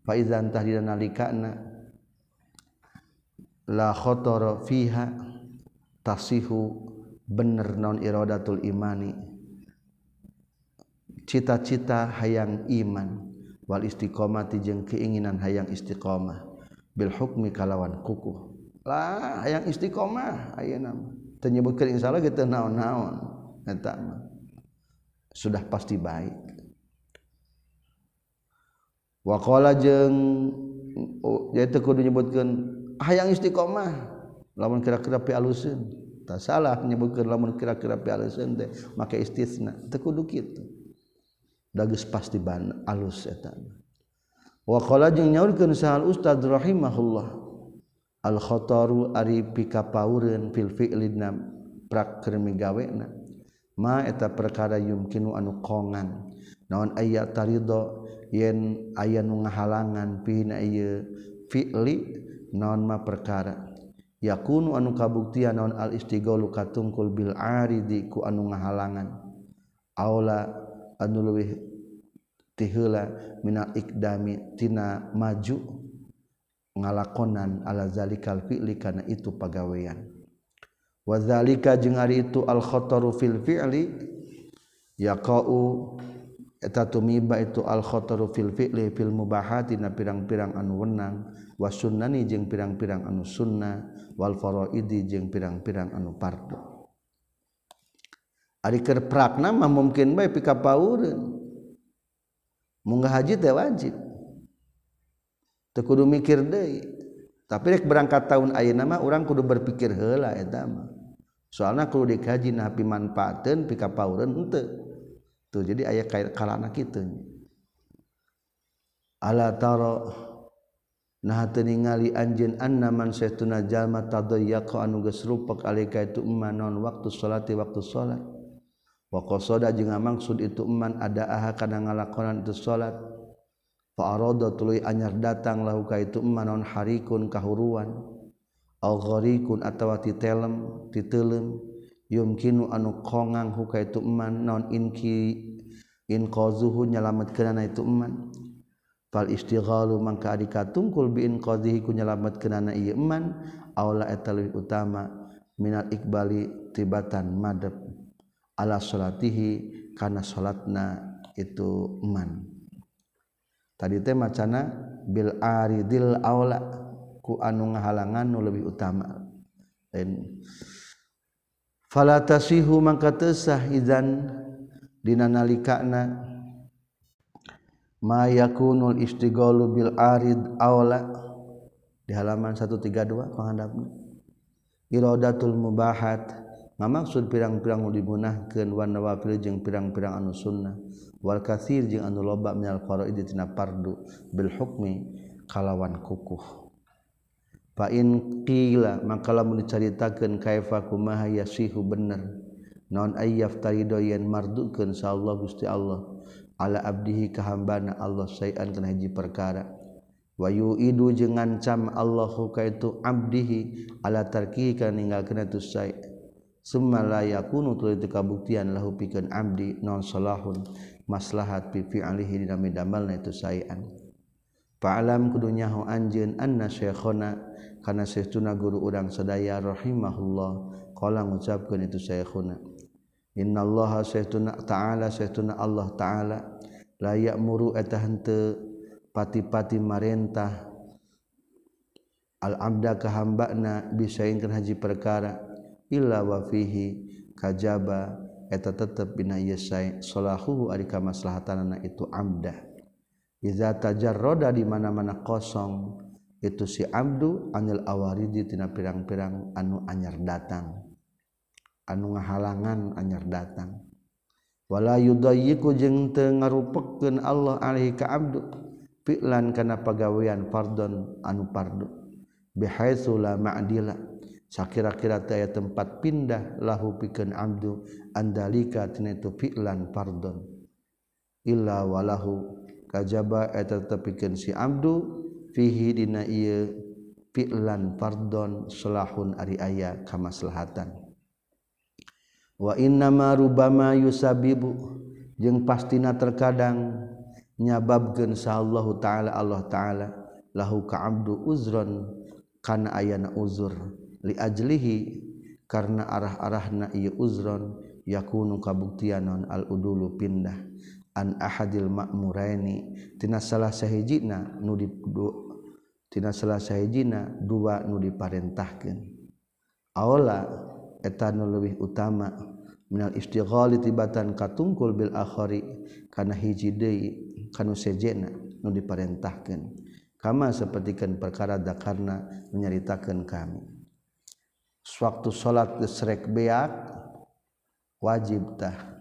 faizantah di nalikana. La khotoro fiha tasihu bener non irodatul imani. Cita-cita hayang iman wal istiqomati jeung keinginan hayang istiqomah. Bil hukmi kalawan kukuh. Lah hayang istiqomah ayeuna teu nyebutkeun insyaallah kitu naon-naon eta mah. Sudah pasti baik. wakola jeng yaitu kudu nyebutkan hayang ah, istiqomah. Lamun kira-kira pi alusin tak salah nyebutkan lamun kira-kira pi alusin teh maka istisna teu kudu kitu. Dagus pasti ban alus eta. Wakola jeung nyaurkeun sahal ustaz rahimahullah al khataru ari pikapaureun fil fi'lina prak keur migawena. Ma eta perkara yumkinu anu kongan. Naon aya tarido yen aya nu ngahalangan pina ieu fi'li naon ma perkara. Yakunu anu kabuktian naon al istighalu katungkul bil aridi ku anu ngahalangan. Aula anu leuwih tiheula minal ikdami tina maju ngalakonan ala zalikal fi'li kana itu pagawean. Wa zalika jeung ari itu al khataru fil fi'li yaqau eta tumiba itu al-khotoru fil fi'li fil mubahati na pirang-pirang anu wenang. Wa sunnani jeung pirang-pirang anu sunnah. Wal faraidi jeung pirang-pirang anu pardu ari keur prakna mah mungkin bae pika paureun munggah haji teh wajib. Teu kudu mikir deui. Tapi rek berangkat tahun ayeuna mah urang kudu berpikir heula eta mah. Soalna kudu dikaji nah pimanfaatkeun pika paureun henteu. tuh jadi ayah kait kalana kita ala taro nah teningali anjeun anna man saytuna jalma tadayyaqa anu geus alika itu eman non waktu salati waktu salat. Wa qasada jeung maksud itu eman ada aha kana ngalakonan itu salat. Fa arada tuluy anyar datang lahu ka itu eman non harikun kahuruan. Au gharikun atawa titelem titelem. yumkinu anu kongang huka itu iman non inki inqazuhu nyalametkeunana itu iman fal istighalu mangka ari katungkul bi inqazihi ku nyalametkeunana ieu iman aula eta leuwih utama minal ikbali tibatan madep ala salatihi kana salatna itu iman tadi teh macana bil aridil aula ku anu ngahalangan nu lebih utama. Lain falatasihu mangka teu sah idzan dina nalikana. Ma yakunul istighalu bil arid awla di halaman 132 panghandapna iradatul mubahat. Ngamaksud pirang-pirang nu dimunahkeun wan nawafil jeung pirang-pirang anu sunnah. Wal katsir jeung anu loba minal faraid tina pardu. Bil hukmi kalawan kukuh. pain qila maka lamun dicaritakeun kaifa kumaha yasihu bener? Naon ayyaf tarido yen mardukeun sa Allah Gusti Allah? Ala abdihi ka hambana Allah sayan kana hiji perkara. Wa yu'idu jeung ngancam Allahu ka itu abdihi ala tarki ka ninggalkeun itu sae summa la yakunu tuluy teu kabuktian lahu pikeun abdi non salahun? Maslahat fi fi'alihi dina midamelna itu saean palam kedunyahu anjen anna syekhona karena sehtuna guru udang sedaya rahimahullah. Qala ngucapkeun itu syekhuna. Innallaha sehtuna ta'ala sehtuna Allah ta'ala. La ya'muru eta henteu pati-pati marentah. Al abda ka hambana bisain haji perkara. Illa wa fihi kajaba eta tetep bina yasai salahu ari kamaslahatanana itu amdah iza tajarroda di mana-mana kosong itu si abdu anil awaridi tina pirang-pirang anu anyar datang. Anu ngahalangan anyar datang. Wala yudayiku jeung teu ngarupekeun Allah alaihi ka abdu fi'lan kana pagawean pardon anu pardu. Bihaitsu la ma'dila sakira-kira teh tempat pindah lahu pikeun abdu andalika tina itu fi'lan pardon illa walahu kajaba eta tepikeun si abdu fihi dina ieu fi'lan fardon salahun ari aya kamaslahatan. Wa innama rubama yusabibu jeung pastina terkadang nyababkeun sallallahu taala Allah taala lahu ka abdu uzron kana ayana uzur li ajlihi karena arah-arahna ieu uzron yakunu kabuktianon al udulu pindah. an ahadil ma'muraini. Tina salah sahijina nu tina salah sahijina dua nu diparentahkeun. Aula eta nu leuwih utama minal istighali tibatan katungkul bil akhari kana hiji deui kanu sejena nu diparentahkeun. Kama sapertikeun perkara dakarna nyaritakeun kami. Sewaktu salat gesrek beak wajib tah.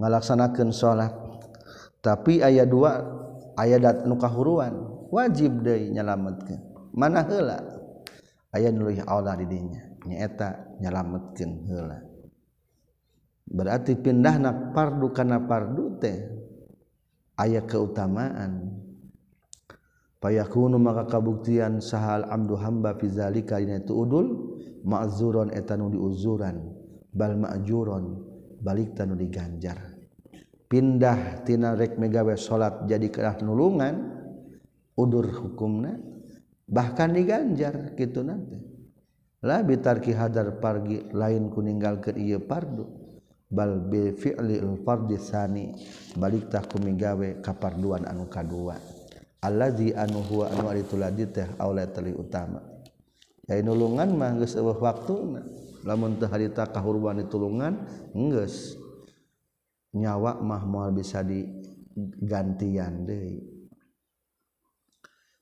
ngalaksanakan salat tapi ayat dua ayat nukahuruan wajib deh nyalametkan mana hela ayat nuluh Allah didinya nyeta nyalametkan hela berarti pindah nak pardu karena pardu teh ayat keutamaan. Payakunu maka kabuktian sahal amdu hamba fizalika dina itu udul ma'zuron etanu diuzuran bal ma'juron balik tanu diganjar. pindahtinarek megawe salat jadi kerah nulungan udur hukumnya bahkan diganjar gitu nanti. La bitarki hadar pargi lain kuninggal ke iya pardu bal bi fi'li al fardi sani balik tah ku migawe kaparduan anu kadua. Allazi anu huwa anu ari tuladi teh aula tali utama. Ya nulungan mah geus eueuh waktuna lamun teh harita kahurban ditulungan geus. nyawa mah moal bisa digantian deui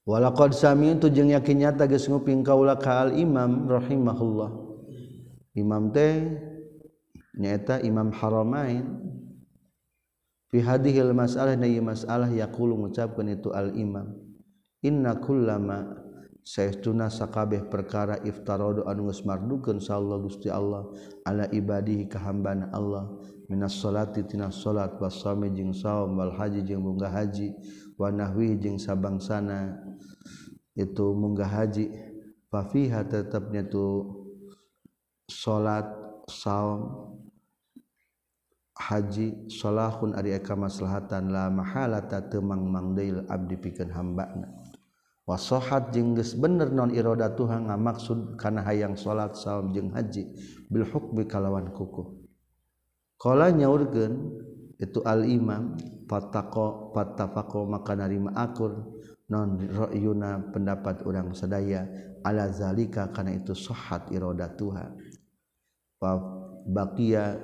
Walaqad sami'tu jeung yakin nyata geus nguping kaula ka Al Imam rahimahullah. Imam teh nyata Imam Haramain fi hadhil mas'alah na mas'alah yaqulu ngucapkeun itu Al Imam. Inna kullama saestuna sakabeh perkara iftarodo anu geus mardukeun sallallahu Gusti Allah ala ibadihi ka hambana Allah minas salati tina salat was sami jeung saum wal haji jeung munggah haji wa nahwi jeung sabangsana itu munggah haji. Fafiha tetapnya tu salat saum haji salahun ari eka maslahatan la mahalata temang mangdeil abdi pikeun hambana. Wasohat jeung geus bener non iroda Tuhan ngamaksud kana hayang salat saum jeung haji bil hukmi kalawan kukuh Kala nyaurkeun itu al imam fataqo fattafaqo maka narima akur. Non ra'yuna pendapat orang sadaya ala zalika kana itu sahat iradatuha wa baqiya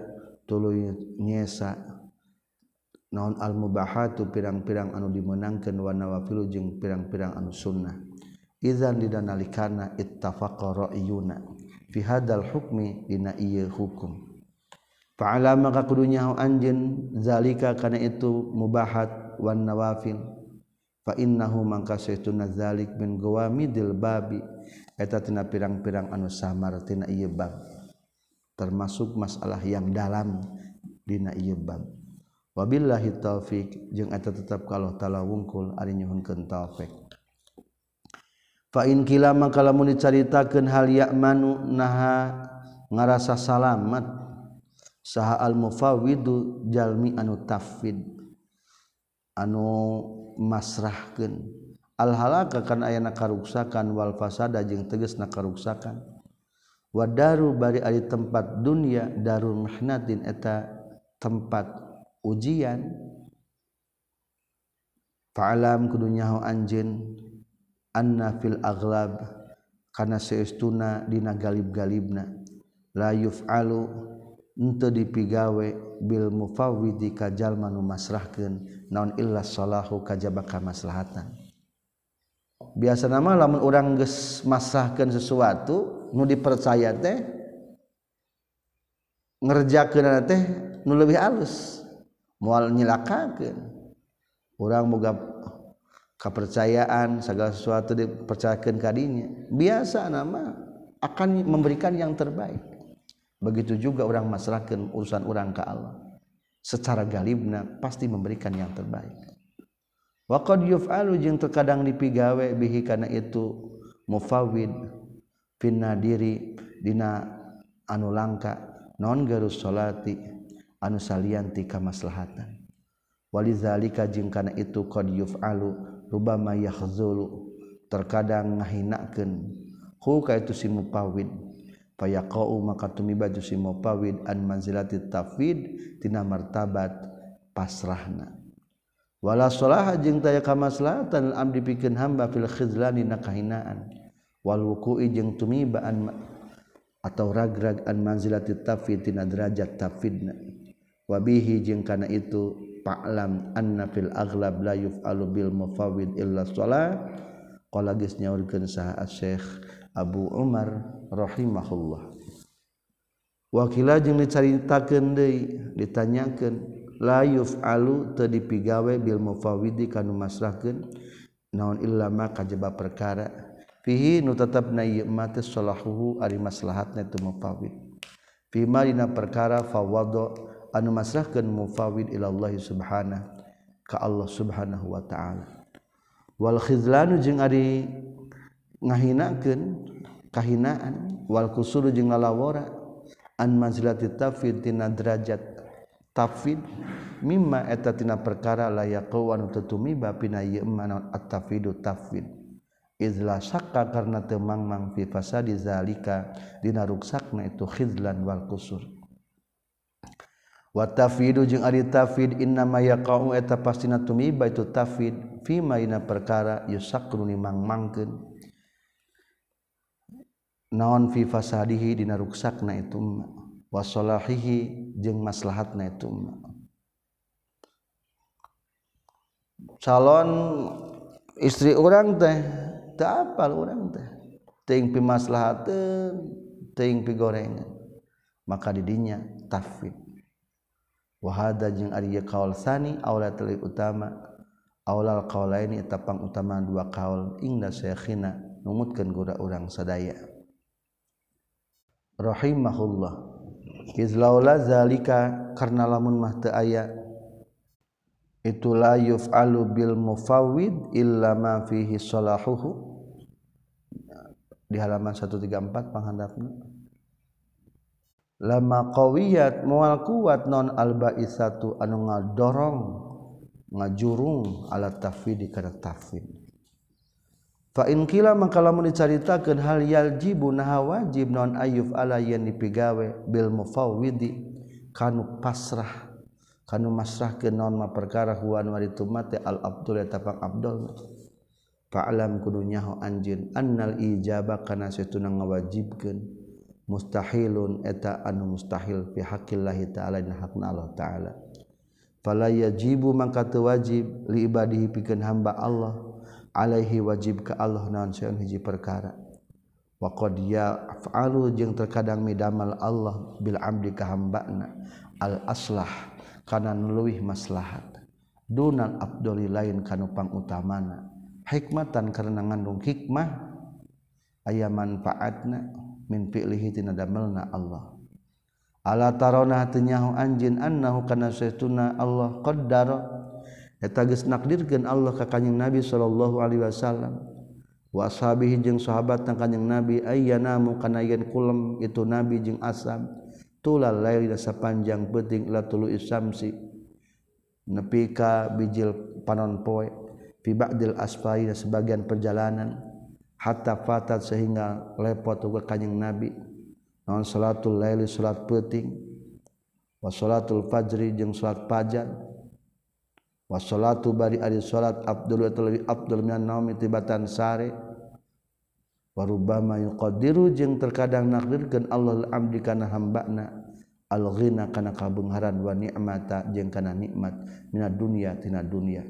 tuluy nyesa. Naon al mubahatu pirang-pirang anu dimenangkeun wa nawafilu jeung pirang-pirang anu sunnah. Idzan didanalikana ittafaqa ra'yuna fi hadal hukmi dina ieu hukum. Fa'ala maka kudunya anjeun zalika kana itu mubahat wan nawafil. Fa innahu mangka saytuna zalik min gawamidil babi eta tina pirang-pirang anu samar tina ieu bab. Termasuk masalah yang dalam dina ieu bab. Wabillahi taufik jeung eta tetap kalau tala wungkul ari nyuhunkeun taufik. Fa in kila maka lamun dicaritakeun hal ya'manu naha ngarasa salamat saha al mufawidu jalmi anu tafwid anu masrahkeun. Al halaka kan ayana karuksakan wal fasada jeung tegasna karuksakan wa daru bari ari tempat dunya darul mahnatin eta tempat ujian. Fa'alam kudunya anjin anjeun anna fil aghlab kana seestuna dina galib-galibna. La yuf'alu ente dipigawe Bil mufawidi kajal manu masrahkan naon illa salahu kajaba kamaslahatan. Biasa nama lamun orang ges masrahkeun sesuatu nu dipercaya teh ngerjakan teh nu lebih halus mual nyilakakan orang moga kepercayaan segala sesuatu dipercayakan kadinya biasa nama akan memberikan yang terbaik. begitu juga orang masyarakat urusan orang ke Allah. Secara galibna pasti memberikan yang terbaik. Wa qad yuf'alu jeung terkadang dipigawe bihi kana itu mufawwid fin nadiri dina anu langka non garus salati anu salian ti kamaslahatan. Walizalika jeung kana itu qad yuf'alu rubama yahzulu terkadang ngahinakeun. Hu ka itu si mufawwid. fayaqau maka tumiba si mupawid an manzilati tafwid tina martabat pasrahna. Wala salaha jeung taya kamaslahatan abdi pikeun hamba fil khizlani nakahinaan wal wuqu'i jeung tumiba an atau ragrag an manzilati tafwid tina derajat tafwidna. Wabihi jeung kana itu fa'lam anna fil aghlab la yuf'alu bil mufawwid illa shalah. Qala geus nyaurkeun saha Syekh Abu Umar rahimahullah. Wakila jeung dicaritakeun deui ditanyakeun la yuf'alu teu dipigawe bil mufawidi kanu masrahkeun? Naon illa ma kajaba perkara? Fihi nu tetap na ieu mah salahuhu ari maslahatna itu mufawid. Fima dina perkara fawada anu masrahkeun mufawid ila Allah subhanahu ka Allah subhanahu wa ta'ala. Wal khizlanu jeung ari ngahinakeun kahinaan. Wal kusuru jeung ngalawara an manzilati tafid tina derajat tafid mimma eta tina perkara layak kawan tetumiba pina ieu manon at-tafidu tafid izla syakka karena temang mang fi fasadi zalika dina ruksakna itu khizlan wal kusur. Wa tafidu jeung ari tafid inna ma yaqau eta pastina tumiba itu tafid fi ma ina perkara yusakruni mang mangkeun naon fi fasadihi dina ruksakna itu wasolahihi jeung maslahatna itu calon istri orang teh tak apal orang teh? Ting pi maslahateun ting pi gorengan. Maka didinya tafwid. Wahada jeung ari kaul sani aula tali utama. Aulal qaulaini tapang utama dua kaul ingda syekhina numutkeun gura urang sadaya. Rahimahullah. Izlaula zalika karna lamun mah teu aya itu la yuf'alu bil mufawwid illa ma fihi salahuhu. Di halaman 134 panghandapna lama qawiyat mual kuat non albaisatu anu ngadorong ngajurung ala tafwid kana tafwid Fainqila mangkalamun dicaritakeun hal yaljibu naha wajib non ayyuf ala yen dipigawe bil mufawwidi? Kanu pasrah kanu masrahkeun naon ma perkara huwa al abdul eta abdul fa'lam kudu nyaho anjeun annal ijaba kana satuna ngawajibkeun mustahilun eta anu mustahil fi haqqillah ta'ala dina hakna Allah ta'ala. Fala yajibu mangka teu wajib li ibadihi pikeun hamba Allah. Alaihi wajib ke Allah naon seun hiji perkara. Waqad ya'falu jeung terkadang midamal Allah bil abdi ka hambana al aslah kana nuluih maslahat. Dunan abdoli lain kana pangutamana hikmatan karena ngandung hikmah aya manfaatna min fi'lihi tina damelna Allah. Ala tarona hatunyahu anjin annahu kana saytuna Allah qaddara nakdirkeun Allah ka kanjing Nabi sallallahu alaihi wasallam. Wa ashabihi jeung sahabat kanjing Nabi ayyana mu kana yen kulem itu Nabi jeung asam. Tulal lail sapanjang penting la tulu isamsi. Nepi ka bijil panon poe fi ba'dil asfari sebagian perjalanan. Hatta fatat sehingga lepot ke kanjing nabi. Non salatul laili? Salat penting wa salatul fajri? Jeung salat fajar washolatu bari ari sholat Abdul atau lebih Abdul minan naumi tibatan sare. Warubama yuqadiru jeung terkadang nakdirkeun Allah abdi kana hambana al ghina kana kabengharan wa ni'mata jeung kana nikmat mina dunya tina dunya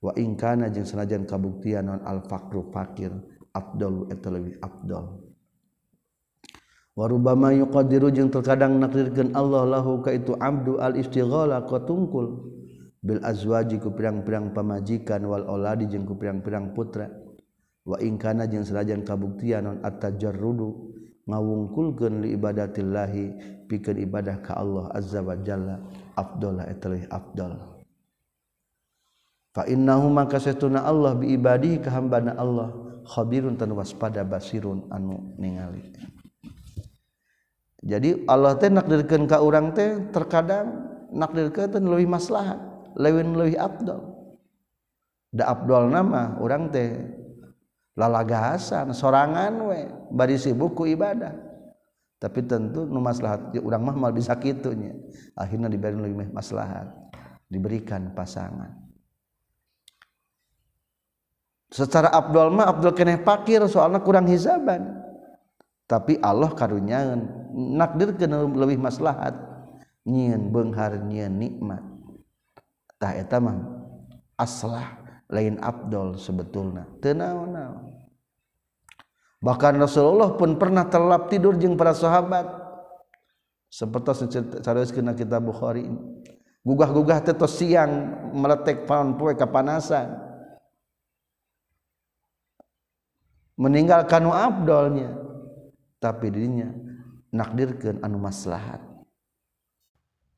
wa in kana jeung sanajan kabuktian non al faqru fakir Abdul atau lebih Abdul warubama yuqadiru jeung terkadang nakdirkeun Allah lahu ka itu abdu al istighala ka tungkul. Bil azwaji ku pirang-pirang pamajikan wal oladi jeung ku pirang-pirang putra. Wa ingkana jeung serajan kabuktian non at-tajarrudu ngawungkulkeun li ibadatillahi pikeun ibadah ka Allah azza wa jalla afdal eta leuwih afdal fa innahu maka satuna Allah bi ibadihi ka hambana Allah khabirun tan waspada basirun anu ningali. Jadi Allah teh nakdirkeun ka urang teh terkadang nakdirkeun teh leuwih maslahat. lewin leuwih abdol. Da abdol nama orang teh lalagasan sorangan we bari sibuk ku ibadah. Tapi tentu nu maslahat urang mah mal bisa kitunya akhirnya diberi lebih maslahat diberikan pasangan. Secara Abdul mah Abdul keneh pakir soalnya kurang hisaban. Tapi Allah karunyaan nakdir kena lebih maslahat. Nyian benghar nyian nikmat. Tah eta mah aslah lain Abdul sebetulnya. Tenang bahkan Rasulullah pun pernah terlap tidur jeng para sahabat. Seperti kena kita Bukhari gugah-gugah tetos siang meletek panon poe kepanasan meninggalkan abdolnya tapi dirinya nakdirkan anu maslahat.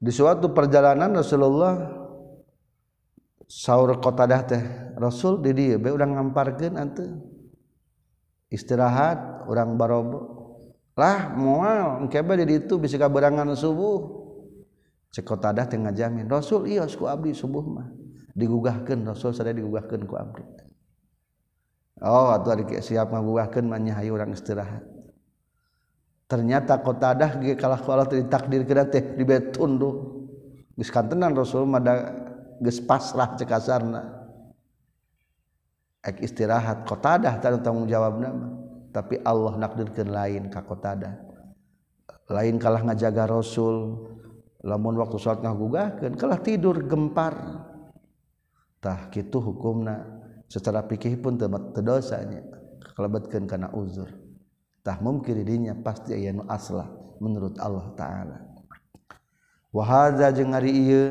Di suatu perjalanan Rasulullah sauur kotadah teh Rasul di dia be udang ngamparkan ante istirahat orang barobo lah mual engkeba di itu bisa kaberangan subuh. Cekotadah tengah teh ngajamin Rasul iya ku abdi subuh mah. Digugahkan Rasul saya digugahkan ku abdi. Oh atau ada siap ngagugahkan mah hayu orang istirahat. Ternyata kotadah ge kalah ku Allah ditakdir kira teh dibetun tuh geus kantenan Rasul mah geus pasrah cekasarna ek istirahat qatadah tanu tanggung jawabna tapi Allah nakdirkeun lain ka qatadah lain kalah ngajaga rasul lamun waktu salat ngagugahkeun kalah tidur gempar. Tah kitu hukumna. Secara pikih pun teu dosanya. Kalebetkeun kana uzur. Tah mungkin dirinya pasti aya nu aslah menurut Allah Ta'ala. Wahada jeung ari ieu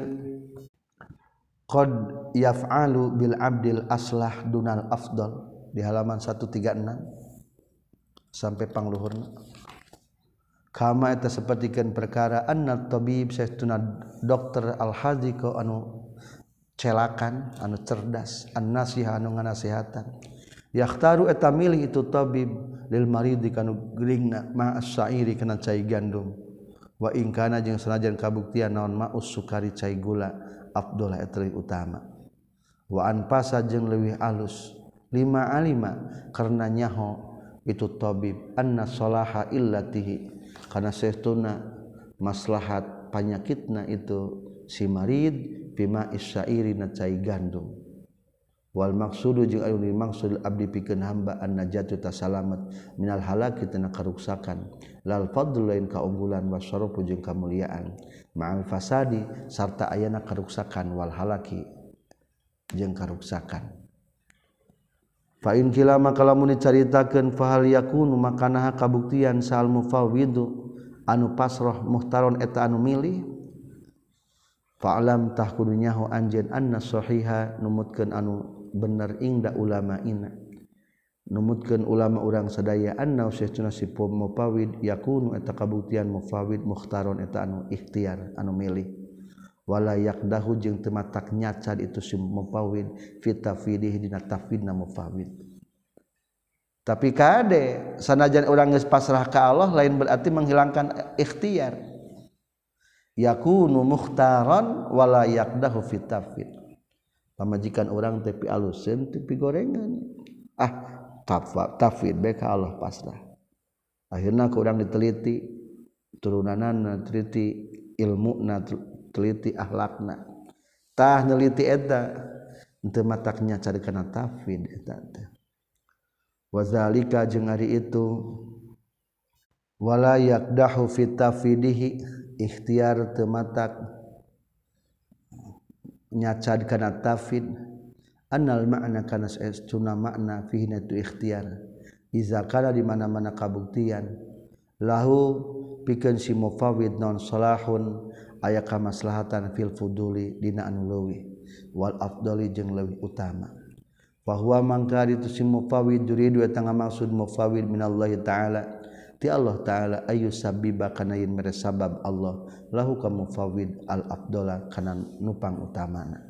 qad yaf'alu bil abdil aslah dunal afdal. Di halaman 136 sampai pangluhurna. Kama eta sapertikeun perkara anna tabib saestuna dokter al hadiko anu celakan anu cerdas an nasiha anu nganasihatan. Yakhtaru eta milih itu tabib lil maridi kanu gelingna ma'as sa'iri kana cai gandum. Wa ingkana jeung sanajan kabuktian naon ma'us sukari cai gula. Abdullah etri utama. Waan pasa jeung leuwih alus lima alima karena nyaho itu tabib. Anna salaha illatihi karena sehtuna maslahat panyakitna itu si marid bima isyairina cai gandum. Wal maksudu jeung anu dimaksud abdi pikeun hamba an najatu tasalamat minal halaki tina karuksakan. Lal fadlu lain kaunggulan wasyarafu jeung kamuliaan. ma'al fasadi sarta ayana karuksakan wal halaki jeung karuksakan. Fa in kilama kalamun dicaritakeun fa hal yakunu makana kabuktian sal mufawwidu anu pasrah muhtaron eta anu milih fa'lam tah kudunyahu anjeun anna sahiha numutkeun anu bener ingda ulama ina numutkeun ulama urang sadaya anna sayyiduna si mufawid yakunu eta kabuktian mufawid mukhtaron eta anu ikhtiar anu milih. Wala yaqdahu jeung teu matak nyacad itu si mufawid fitafidih dina tafidna mufawid tapi kade sanajan urang geus pasrah ka Allah lain berarti menghilangkan ikhtiar. Yakunu mukhtaron wala yaqdahu fitafid pamajikan orang tepi aluseun tepi gorengan. Ah tafid tafid baik Allah pasrah. Akhirnya ke orang diteliti turunanana teliti ilmu na teliti akhlakna. Tah neliti eta teu mataknya cari kana tafid eta teh. Wazalika jeung hari itu walayak dahu fitafidihi ikhtiar tematak nyacad kana tafid anal makna kana saestuna makna fihina tu ikhtiar. Iza kala di mana-mana kabuktian. Lahu pikeun si mufawwid non salahun aya kamaslahatan fil fuduli dina anu leuwih. Wal afdali jeung leuwih utama. Fa huwa mangka ditu si mufawwid durid wa tangga maksud mufawwid minallahi taala. Ti Allah taala ayu sabbiba kana yen mere sabab Allah. Lahu kamufawwid al afdala kana nupang utamana.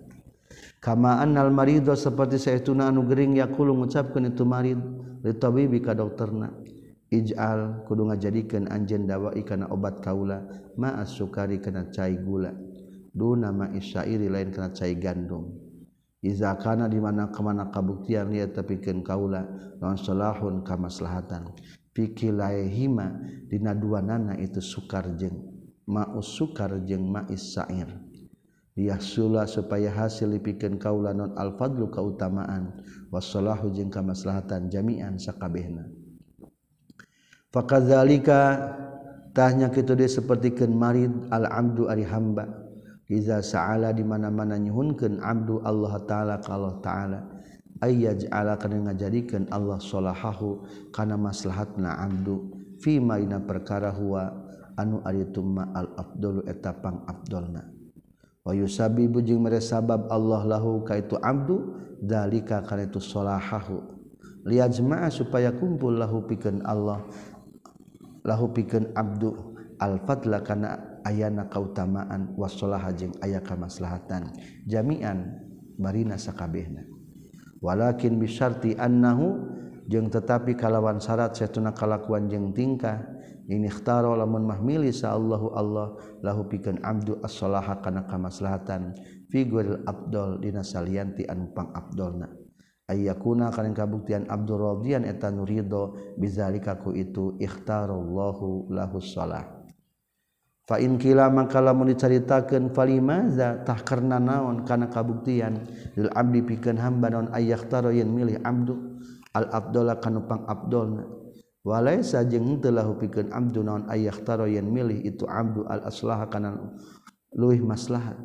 kamaan al marido seperti saya anu gering yakulu ngucapkeun itu marid li tabibi ka dokterna. Ij'al kudu ngajadikeun anjeun dawai kana obat kaula ma'as sukari kana cai gula. Duna ma isyairi lain kana cai gandum. Iza kana di mana kamana kabuktian liat tapikeun kaula lawan salahun kamaslahatan pikilaihima dina duanana itu sukar jeung ma'us sukar jeung ma'is sa'ir. yahsula supaya hasil dipikeun kaula non al-fadlu kautamaan. Wassalahu jeung kamaslahatan jami'an sakabehna. Fakadzalika tahnya kitu dia sapertikeun marid al-abdu ari hamba. Iza sa'ala di mana-mana nyuhunkeun abdu Allah taala ka Allah taala. Ayyaj'ala kana ngajadikeun Allah salahahu kana maslahatna abdu. Fi maina perkara huwa anu ari tumma al-afdalu eta pang afdalna wayyusabi bujung mere sabab Allah lahu ka itu abdu dalika karena itu solahahu lihat jemaah supaya kumpul lahu pikeun Allah lahu pikeun abdu. Al-fadla kana ayana kautamaan wasolaha jeung aya kamaslahatan. Jami'an barina sakabehna. Walakin bisyarti annahu jeung tetapi kalawan syarat setuna kalakuan jeung tingkah inikhtaro lamun mahmili sa Allahu Allah lahu pikeun abdu as-salaha kana kamaslahatan. Fi guril abdol dina salianti anu pang abdolna. Ayyakuna kana kabuktian abdur radiyan eta nurido bizalika ku itu ikhtarallahu lahu salah fa in kila maka lamun dicaritakeun falimaza tah karna naon kana kabuktian? Lil abdi pikeun hamba naon ayyaktaro yen milih abdu. Al abdola kana pang abdolna. Walai sajeng telah pikir Abdul naon ayah taro yang milih itu Abdul al aslah kanan luih maslahat.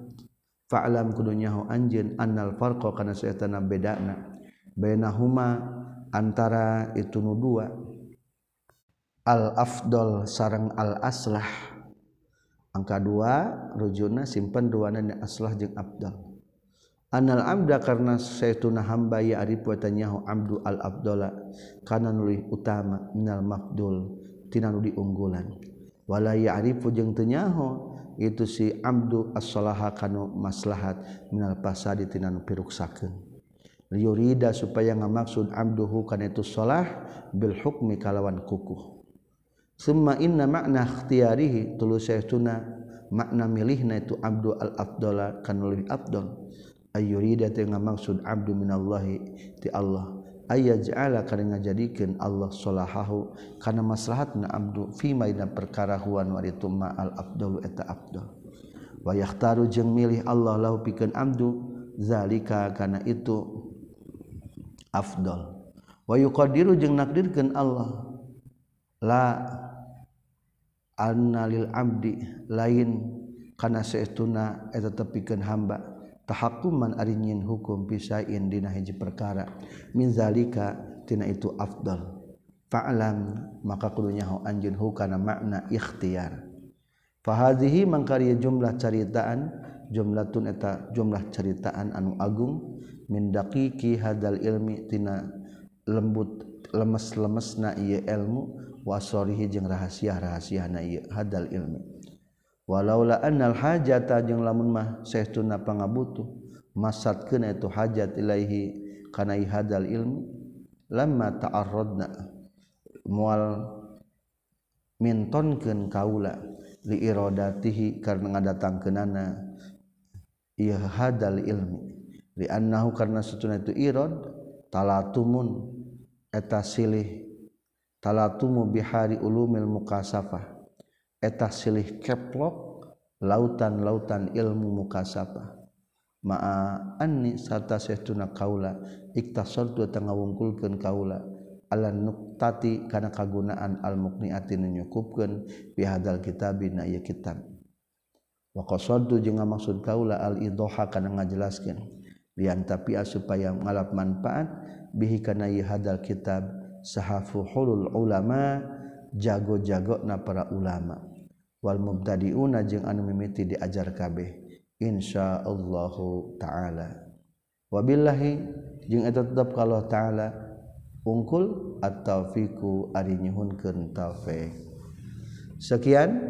Fa'lam kudunyahu anjen annal farqa kana sayatana bedana bainahuma antara itu nu dua. Al afdal sarang al aslah. Angka dua rujuna simpan dua nanya aslah jeng abdal anal amda karena saytuna hamba ya ari puatanyahu amdu al abdala kana nulih utama minal mafdul tina nu diunggulan. Wala ya arifu jeung teu nyaho itu si amdu as-salaha kana maslahat minal fasadi tina nu piruksakeun. Yurida supaya ngamaksud abduhu kana itu salah bil hukmi kalawan kukuh. Summa inna makna ikhtiyarihi tulusaituna makna milihna itu abdu al afdala kan lebih afdal ayurida tengah maksud abdu minallahi ti Allah. Ayah ja'ala karena ngajadikeun Allah solahahu karena maslahatna abdu fi perkara huwan wa itu ma al afdalu eta afdal wa yahtaru jeung milih Allah lahu pikeun abdu zalika karena itu afdal. Wa yuqaddiru jeung nakdirkeun Allah la anna lil abdi lain kana saestuna eta tepikeun hamba. tahakuman arinyin hukum pisain dina hiji perkara. Min zalika tina itu afdal. Fa'lam maka kudunya ho anjeun hukana makna ikhtiar fahadhihi mangkari jumlah caritaan jumlatun eta jumlah caritaan anu agung min daqiqi hadal ilmi tina lembut lemes-lemesna ieu ilmu wasorihi jeung rahasia-rahasiana ieu hadal ilmi. Walaula annal hajata jeung lamun mah saestuna pangabutuh masat kena itu hajat ilaihi kana hadal ilmi lamma ta'arradna mual mintonkeun kaula li iradatihi karena ngadatangkeunana ieu hadal ilmi. Li annahu karna satuna itu irad talatumun eta silih talatumu bihari ulumil mukasafah eta silih keplok lautan-lautan ilmu mukasapa ma'a anni sarta sehtuna kaula iktasortu eta ngawungkulkeun kaula. Ala nuktati kana kagunaan al mukniati nu nyukupkeun bihadal kitabin na ieu kitab. Wa qasaddu jeung maksud kaula al idoha kana ngajelaskeun. Bian tapi supaya ngalap manfaat bihi kana ieu hadal kitab sahafuhulul ulama jago-jago na para ulama' wal mubtadiuna jeung anu mimiti diajar kabeh. Insyaallahu taala. Wabillahi jeung eta tetep kalau taala ungkul at-taufiqu ari nyuhunkeun taufik. Sekian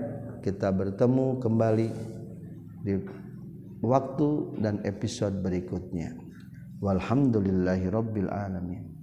kita bertemu kembali di waktu dan episode berikutnya. Walhamdulillahirabbil alamin.